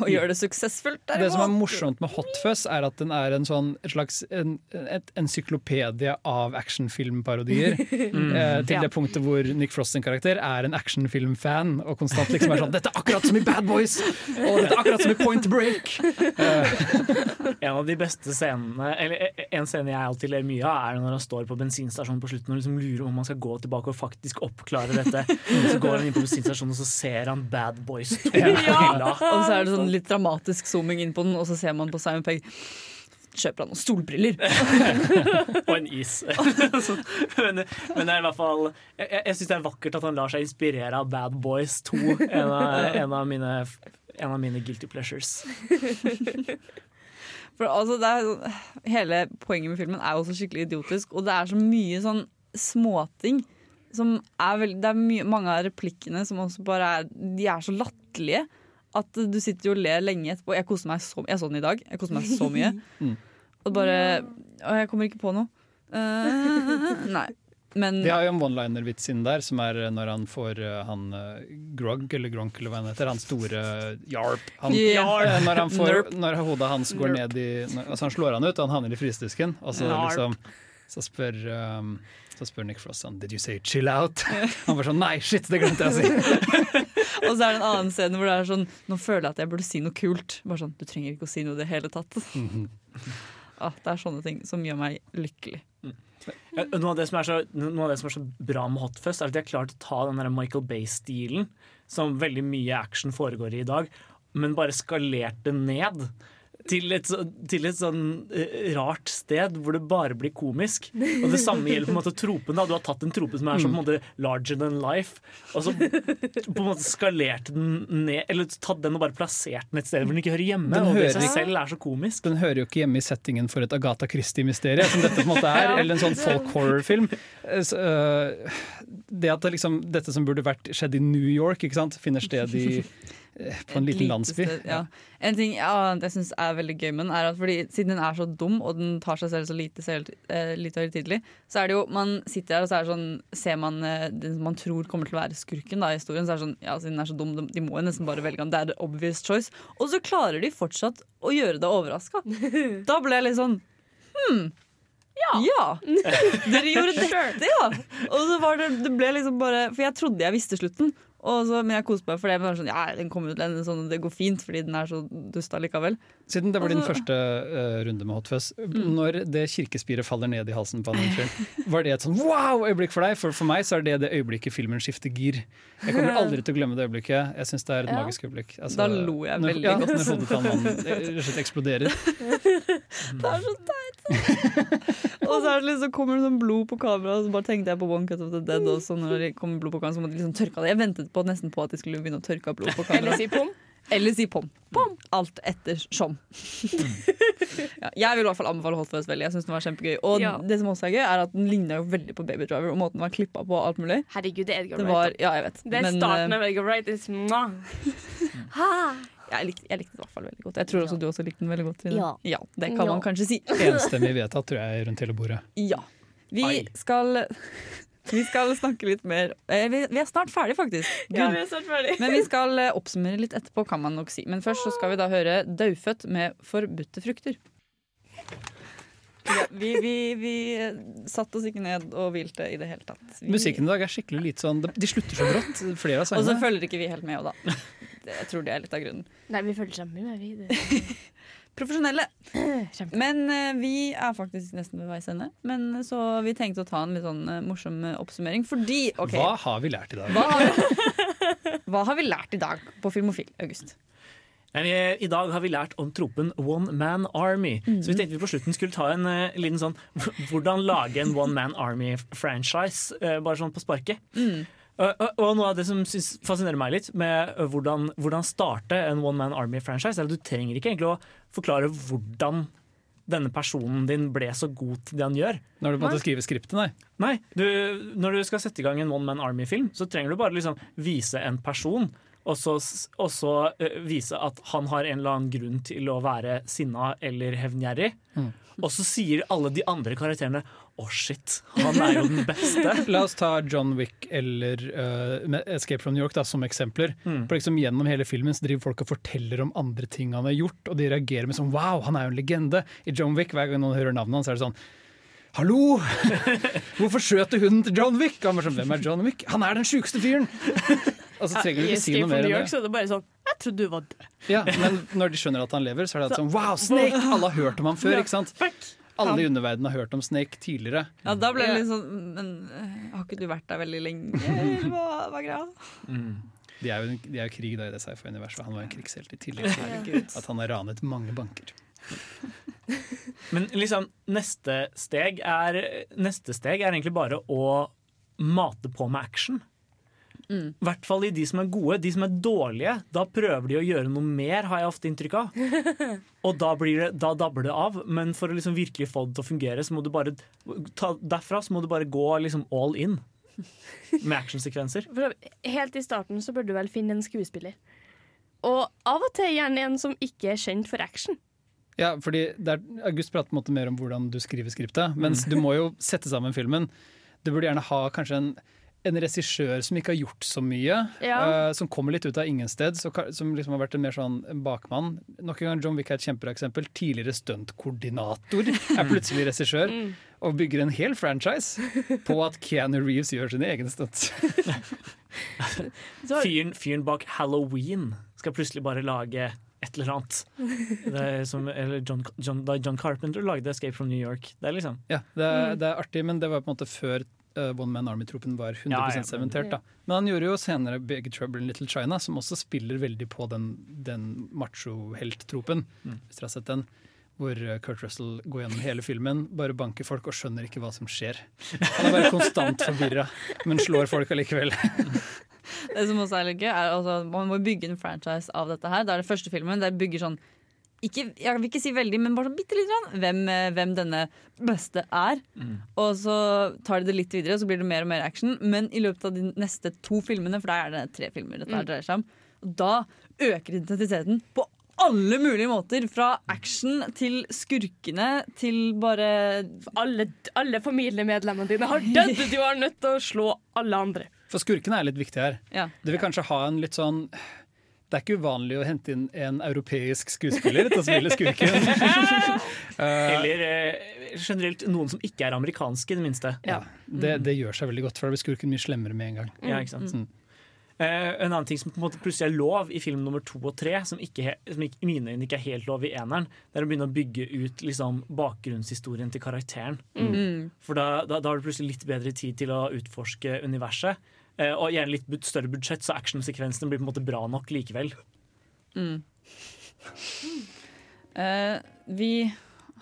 Og gjør det suksessfullt, Det som er morsomt med Hot Fuzz, er at den er en sånn et slags en, et encyklopedie av actionfilmparodier. eh, til Ja. det punktet hvor Nick Frost sin karakter er en actionfilmfan og konstant liksom er sånn 'Dette er akkurat som i Bad Boys!' Og 'Dette er akkurat som i Point Break!' En av de beste scenene Eller en scene jeg alltid ler mye av, er når han står på bensinstasjonen på slutten og liksom lurer om han skal gå tilbake og faktisk oppklare dette. Så går han inn på bensinstasjonen og så ser han Bad Boys 2 på hylla. Og så er det sånn litt dramatisk zooming inn på den, og så ser man på Simon Pegg. Kjøper han noen stolbriller? Og en is. Men, men det er i hvert fall Jeg, jeg, syns det er vakkert at han lar seg inspirere av Bad Boys 2. En av, en av, mine, en av mine guilty pleasures. For altså, det er, hele poenget med filmen er jo også skikkelig idiotisk, og det er så mye sånn småting som er veldig Det er mye, mange av replikkene som også bare er De er så latterlige at du sitter jo og ler lenge etterpå. Jeg koser meg så Jeg så den i dag. Jeg koser meg så mye. Mm. Og bare Og jeg kommer ikke på noe. Uh, nei. Men Vi har jo en one-liner-vits inn der, som er når han får uh, han uh, Grog, eller Gronk, eller hva han heter, han store Yarp. Han, Yeah. eh, når, han får, når hodet hans går Nerp. ned i Altså Han slår han ut, og han havner i frysedisken. og så, liksom, så spør um, så spør Nick Frost sånn Did you say chill out? Han bare sånn Nei, shit, det glemte jeg å si! Og så er det en annen scene hvor det er sånn Nå føler jeg at jeg burde si noe kult. Bare sånn, Du trenger ikke å si noe i det hele tatt. Ah, det er sånne ting som gjør meg lykkelig. Ja, Noe av, det som så, noe av det som er så bra med Hot Fuzz, er at de har klart å ta den der Michael Bay-stilen som veldig mye action foregår i i dag, men bare skalert det ned. Til et, til et sånn eh, rart sted hvor det bare blir komisk. Og det samme gjelder på en måte tropen. da Du har tatt en trope som er så på en måte larger than life, og så på en måte skalert den ned Eller tatt den og bare plassert den et sted hvor den ikke hører hjemme. Den og det i seg selv er så komisk. Den hører jo ikke hjemme i settingen for et Agatha Christie-mysterie, som dette på en måte er, eller en sånn folk horror-film. Eh, øh, Det at det liksom, dette som burde vært skjedd i New York, ikke sant, finner sted i, eh, på en liten landsby. sted, ja. En ting ja, jeg syns er veldig gøy med den, er at fordi, siden den er så dum, og den tar seg selv så lite, selv, eh, lite høytidelig, så er det jo Man sitter der og så er det sånn, ser man eh, den man tror kommer til å være skurken da, i historien. Så er det sånn, ja, siden den er så dum, de, de må jo nesten bare velge han. Det er the obvious choice. Og så klarer de fortsatt å gjøre deg overraska. Da ble jeg litt sånn Hm. Ja. Dere gjorde dette, ja! Og så var det, det ble liksom bare For jeg trodde jeg visste slutten. Så, men jeg koste meg for det. Men sånn, ja, den kommer ut den, sånn, det går fint, fordi den er så dust allikevel. Siden det var din Altså- første uh, runde med Hotfuzz. Mm. når det kirkespiret faller ned i halsen på Anne var det et sånn wow-øyeblikk for deg? For for meg så er det det øyeblikket filmen skifter gir. Jeg kommer aldri til å glemme det øyeblikket. Jeg syns det er et Ja. magisk øyeblikk. Altså, Da lo jeg når, veldig ja, godt. Når hodet til mannen eh, rett og slett eksploderer. Det er så teit! og så, er det liksom, så kommer det sånn blod på kamera, og så bare tenkte jeg på One Cut of the Dead også. Når det kommer blod på kamera, så måtte de liksom tørke av det. Jeg ventet på, nesten på at de skulle begynne å tørke av blod på kamera. Eller si pom. Eller si pom. pom. Alt ettersom. ja, jeg vil i hvert fall anbefale Hot Fuzz veldig. Jeg synes den var kjempegøy. Og Ja. det som også er gøy, er at den ligner jo veldig på Baby Driver, og måten den var klippa på alt mulig. Herregud, det er Edgar Det Wright. var, ja, jeg vet. Det er Men, starten eh, av Edgar Wright. Jeg, likte, jeg likte den i hvert fall veldig godt. Jeg tror også du også likte den veldig godt. Ja. ja det kan Ja. man kanskje si. Enstemmig vedtatt, tror jeg, rundt hele bordet. Ja. Vi Ai. skal Vi skal snakke litt mer eh, Vi vi er snart ferdig, faktisk. Ja, vi er snart ferdig. Men vi skal eh, oppsummere litt etterpå, kan man nok si. Men først så skal vi da høre 'Daufødt' med 'Forbudte frukter'. Ja, vi, vi, vi eh, satte oss ikke ned og hvilte i det hele tatt. Vi, Musikken i dag er skikkelig litt sånn De slutter så brått, flere av Og så følger ikke vi helt med, og da. Det, jeg tror det er litt av grunnen. Nei, vi følger sammen, med, vi. Det. Profesjonelle. Kjempe. Men eh, vi er faktisk nesten ved veis ende. Men eh, så vi tenkte å ta en litt sånn eh, morsom oppsummering, fordi okay, Hva har vi lært i dag? Hva har, hva har vi lært i dag på Filmofil, August? I dag har vi lært om tropen One Man Army. Så vi tenkte vi på slutten skulle ta en uh, liten sånn Hvordan lage en One Man Army-franchise, uh, bare sånn på sparket. Og, og, og noe av det som fascinerer meg litt med eh, hvordan, hvordan starte en One Man Army-franchise, er at du trenger ikke egentlig å forklare hvordan denne personen din ble så god til det han gjør. Når du måtte skrive skriptet, nei. Nei, du, Når du skal sette i gang en One Man Army-film, så trenger du bare liksom vise en person, og så, og så uh, vise at han har en eller annen grunn til å være sinna eller hevngjerrig. Og så sier alle de andre karakterene 'å, shit, han er jo den beste'. La oss ta John Wick eller uh, Escape from New York da, som eksempler. Mm. For liksom Gjennom hele filmen så driver folk og forteller om andre ting han har gjort, og de reagerer med sånn 'wow, han er jo en legende'. I John Wick, hver gang noen hører navnet hans, er det sånn Hallo! Hvorfor skjøt du hunden til John Wick? Han sånn, Hvem er John Wick? Han er den sjukeste fyren! Og så trenger du ikke si noe mer enn det. så er det bare sånn Jeg trodde du var død. Ja, men når de skjønner at han lever, så er det sånn Wow, Snake! Alle har hørt om ham før, ikke sant? Alle i underverdenen har hørt om Snake tidligere. Ja, Da ble det litt sånn Men eh, har ikke du vært der veldig lenge? Eller Hva, hva er Mm. De er jo, de er jo krig da i det sci-fi-universet. Han var en krigshelt i tillegg til at han har ranet mange banker. Men liksom, neste steg er, neste steg er egentlig bare å mate på med action. I hvert fall i de som er gode. De som er dårlige, da prøver de å gjøre noe mer, har jeg ofte inntrykk av. Og da, blir det, da dabber det av. Men for å liksom virkelig få det til å fungere, så må du bare ta, derfra så må du bare gå liksom all in med actionsekvenser. Helt i starten så bør du vel finne en skuespiller. Og av og til gjerne en som ikke er kjent for action. Ja, fordi det er, August prater på en måte mer om hvordan du skriver skriptet, mens du må jo sette sammen filmen. Du burde gjerne ha kanskje en, en regissør som ikke har gjort så mye, Ja. uh, som kommer litt ut av ingen sted, så, som liksom har vært en mer sånn bakmann. Nok en gang John Wick er et kjempebra eksempel. Tidligere stuntkoordinator er plutselig regissør, og bygger en hel franchise på at Keanu Reeves gjør sine egne stunts. Fyren, fyren bak Halloween skal plutselig bare lage et eller annet. Det er som, eller John, John, da John Carpenter lagde 'Escape from New York'. Det er liksom Ja, det er, det er artig, men det var på en måte før eh, One Man Army-tropen var 100 Ja, ja, men- sementert. Da. Men han gjorde jo senere Big Trouble in Little China, som også spiller veldig på den, den macho-helt-tropen. Hvis dere har sett den. Hvor eh, Kurt Russell går gjennom hele filmen, bare banker folk og skjønner ikke hva som skjer. Han er bare konstant forvirra, men slår folk allikevel. Det som også er litt gøy, er altså, man må bygge en franchise av dette her. Det er det første filmen. Det bygger sånn ikke, Jeg vil ikke si veldig, men bare sånn bitte litt grann, hvem, eh, hvem denne beste er. Og så tar de det litt videre, og så blir det mer og mer action. Men i løpet av de neste to filmene, for da er det tre filmer dette Mm. dreier seg om, da øker intensiteten på alle mulige måter. Fra action til skurkene til bare Alle, alle familiemedlemmene dine har dødd! Du er nødt til å slå alle andre. For skurkene er litt viktig her. Ja. Det vil kanskje ha en litt sånn det er ikke uvanlig å hente inn en europeisk skuespiller til å spille skurken. Eh, Eller eh, generelt noen som ikke er amerikanske, i det minste. ja, det, det gjør seg veldig godt, for da blir skurken mye slemmere med en gang. Ja, ikke sant? Mm. Uh, en annen ting som på en måte plutselig er lov i film nummer to og tre, som, ikke, som ikke, i mine øyne ikke er helt lov i eneren, det er å begynne å bygge ut liksom, bakgrunnshistorien til karakteren. Mm. For da, da, da har du plutselig litt bedre tid til å utforske universet. Eh, og gjerne litt større budsjett, så actionsekvensene blir på en måte bra nok likevel. Mm. Uh, vi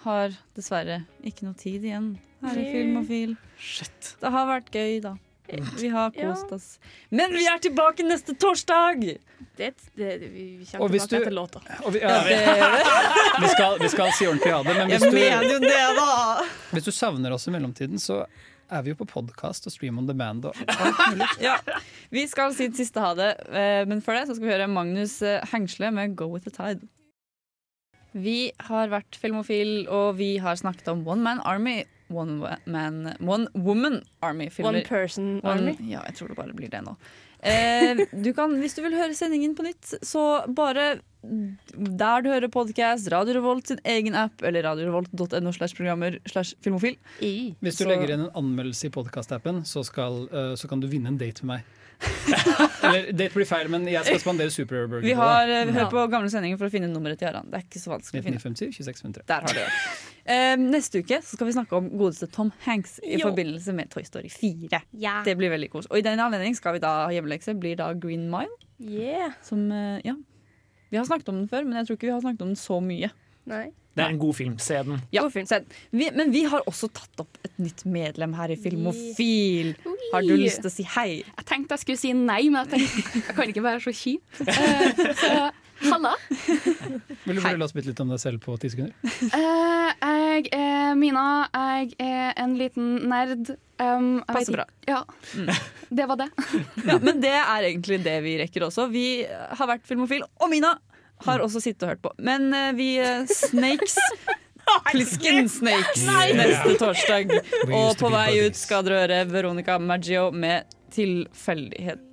har dessverre ikke noe tid igjen her i Filmofil. Shit. Det har vært gøy, da. Vi har kost oss. Men vi er tilbake neste torsdag! Det, det, vi kommer tilbake du- etter låta. Og vi, ja, vi, vi, skal, vi skal si ordentlig ha det, men hvis du, hvis du savner oss i mellomtiden, så er vi jo på podkast og stream on demand og alt mulig. Ja. Vi skal si det siste ha det, eh, men før det så skal vi høre Magnus eh, Hengsle med 'Go With The Tide'. Vi har vært Filmofil, og vi har snakket om One Man Army. One, man, one Woman Army-filmer. One person One- army. Ja, jeg tror det bare blir det nå. Eh, du kan, hvis du vil høre sendingen på nytt, så bare der du hører podkast, Radio Revolt sin egen app eller radiorevolt.no slash programmer slash filmofil. Hvis du Så- legger inn en anmeldelse i podkastappen, så, skal, eh, så kan du vinne en date med meg. Eller date blir feil, men jeg skal spandere superburger Vi har deg. eh, Hør på gamle sendinger for å finne nummeret til Harald. Det er ikke så vanskelig å finne. 1957 2653. Der har du det. Eh, neste uke så skal vi snakke om godeste Tom Hanks i Jo. forbindelse med Toy Story 4. Ja. Det blir veldig kos. Og i den anledning skal vi da ha hjemmelekse. Blir da Green Mile. Yeah. Som, eh, ja. Vi har snakket om den før, men jeg tror ikke vi har snakket om den så mye. Nei. Det er en god film. Se den. Ja, se den. vi, men vi har også tatt opp et nytt medlem her i Filmofil. Har du lyst til å si hei? Jeg tenkte jeg skulle si nei, men jeg tenkte jeg kan ikke være så kjip. Uh, så halla. Vil du fortelle oss litt om deg selv på ti sekunder? Uh, jeg er Mina. Jeg er en liten nerd. Um, Passer bra. Ja. Ja, det var det. Ja, men det er egentlig det vi rekker også. Vi har vært Filmofil, og Mina har også sittet og hørt på. Men uh, vi eh, Snakes Plisken Snakes neste torsdag. Og på vei ut skal dere høre Veronica Maggio med 'Tilfeldighet'.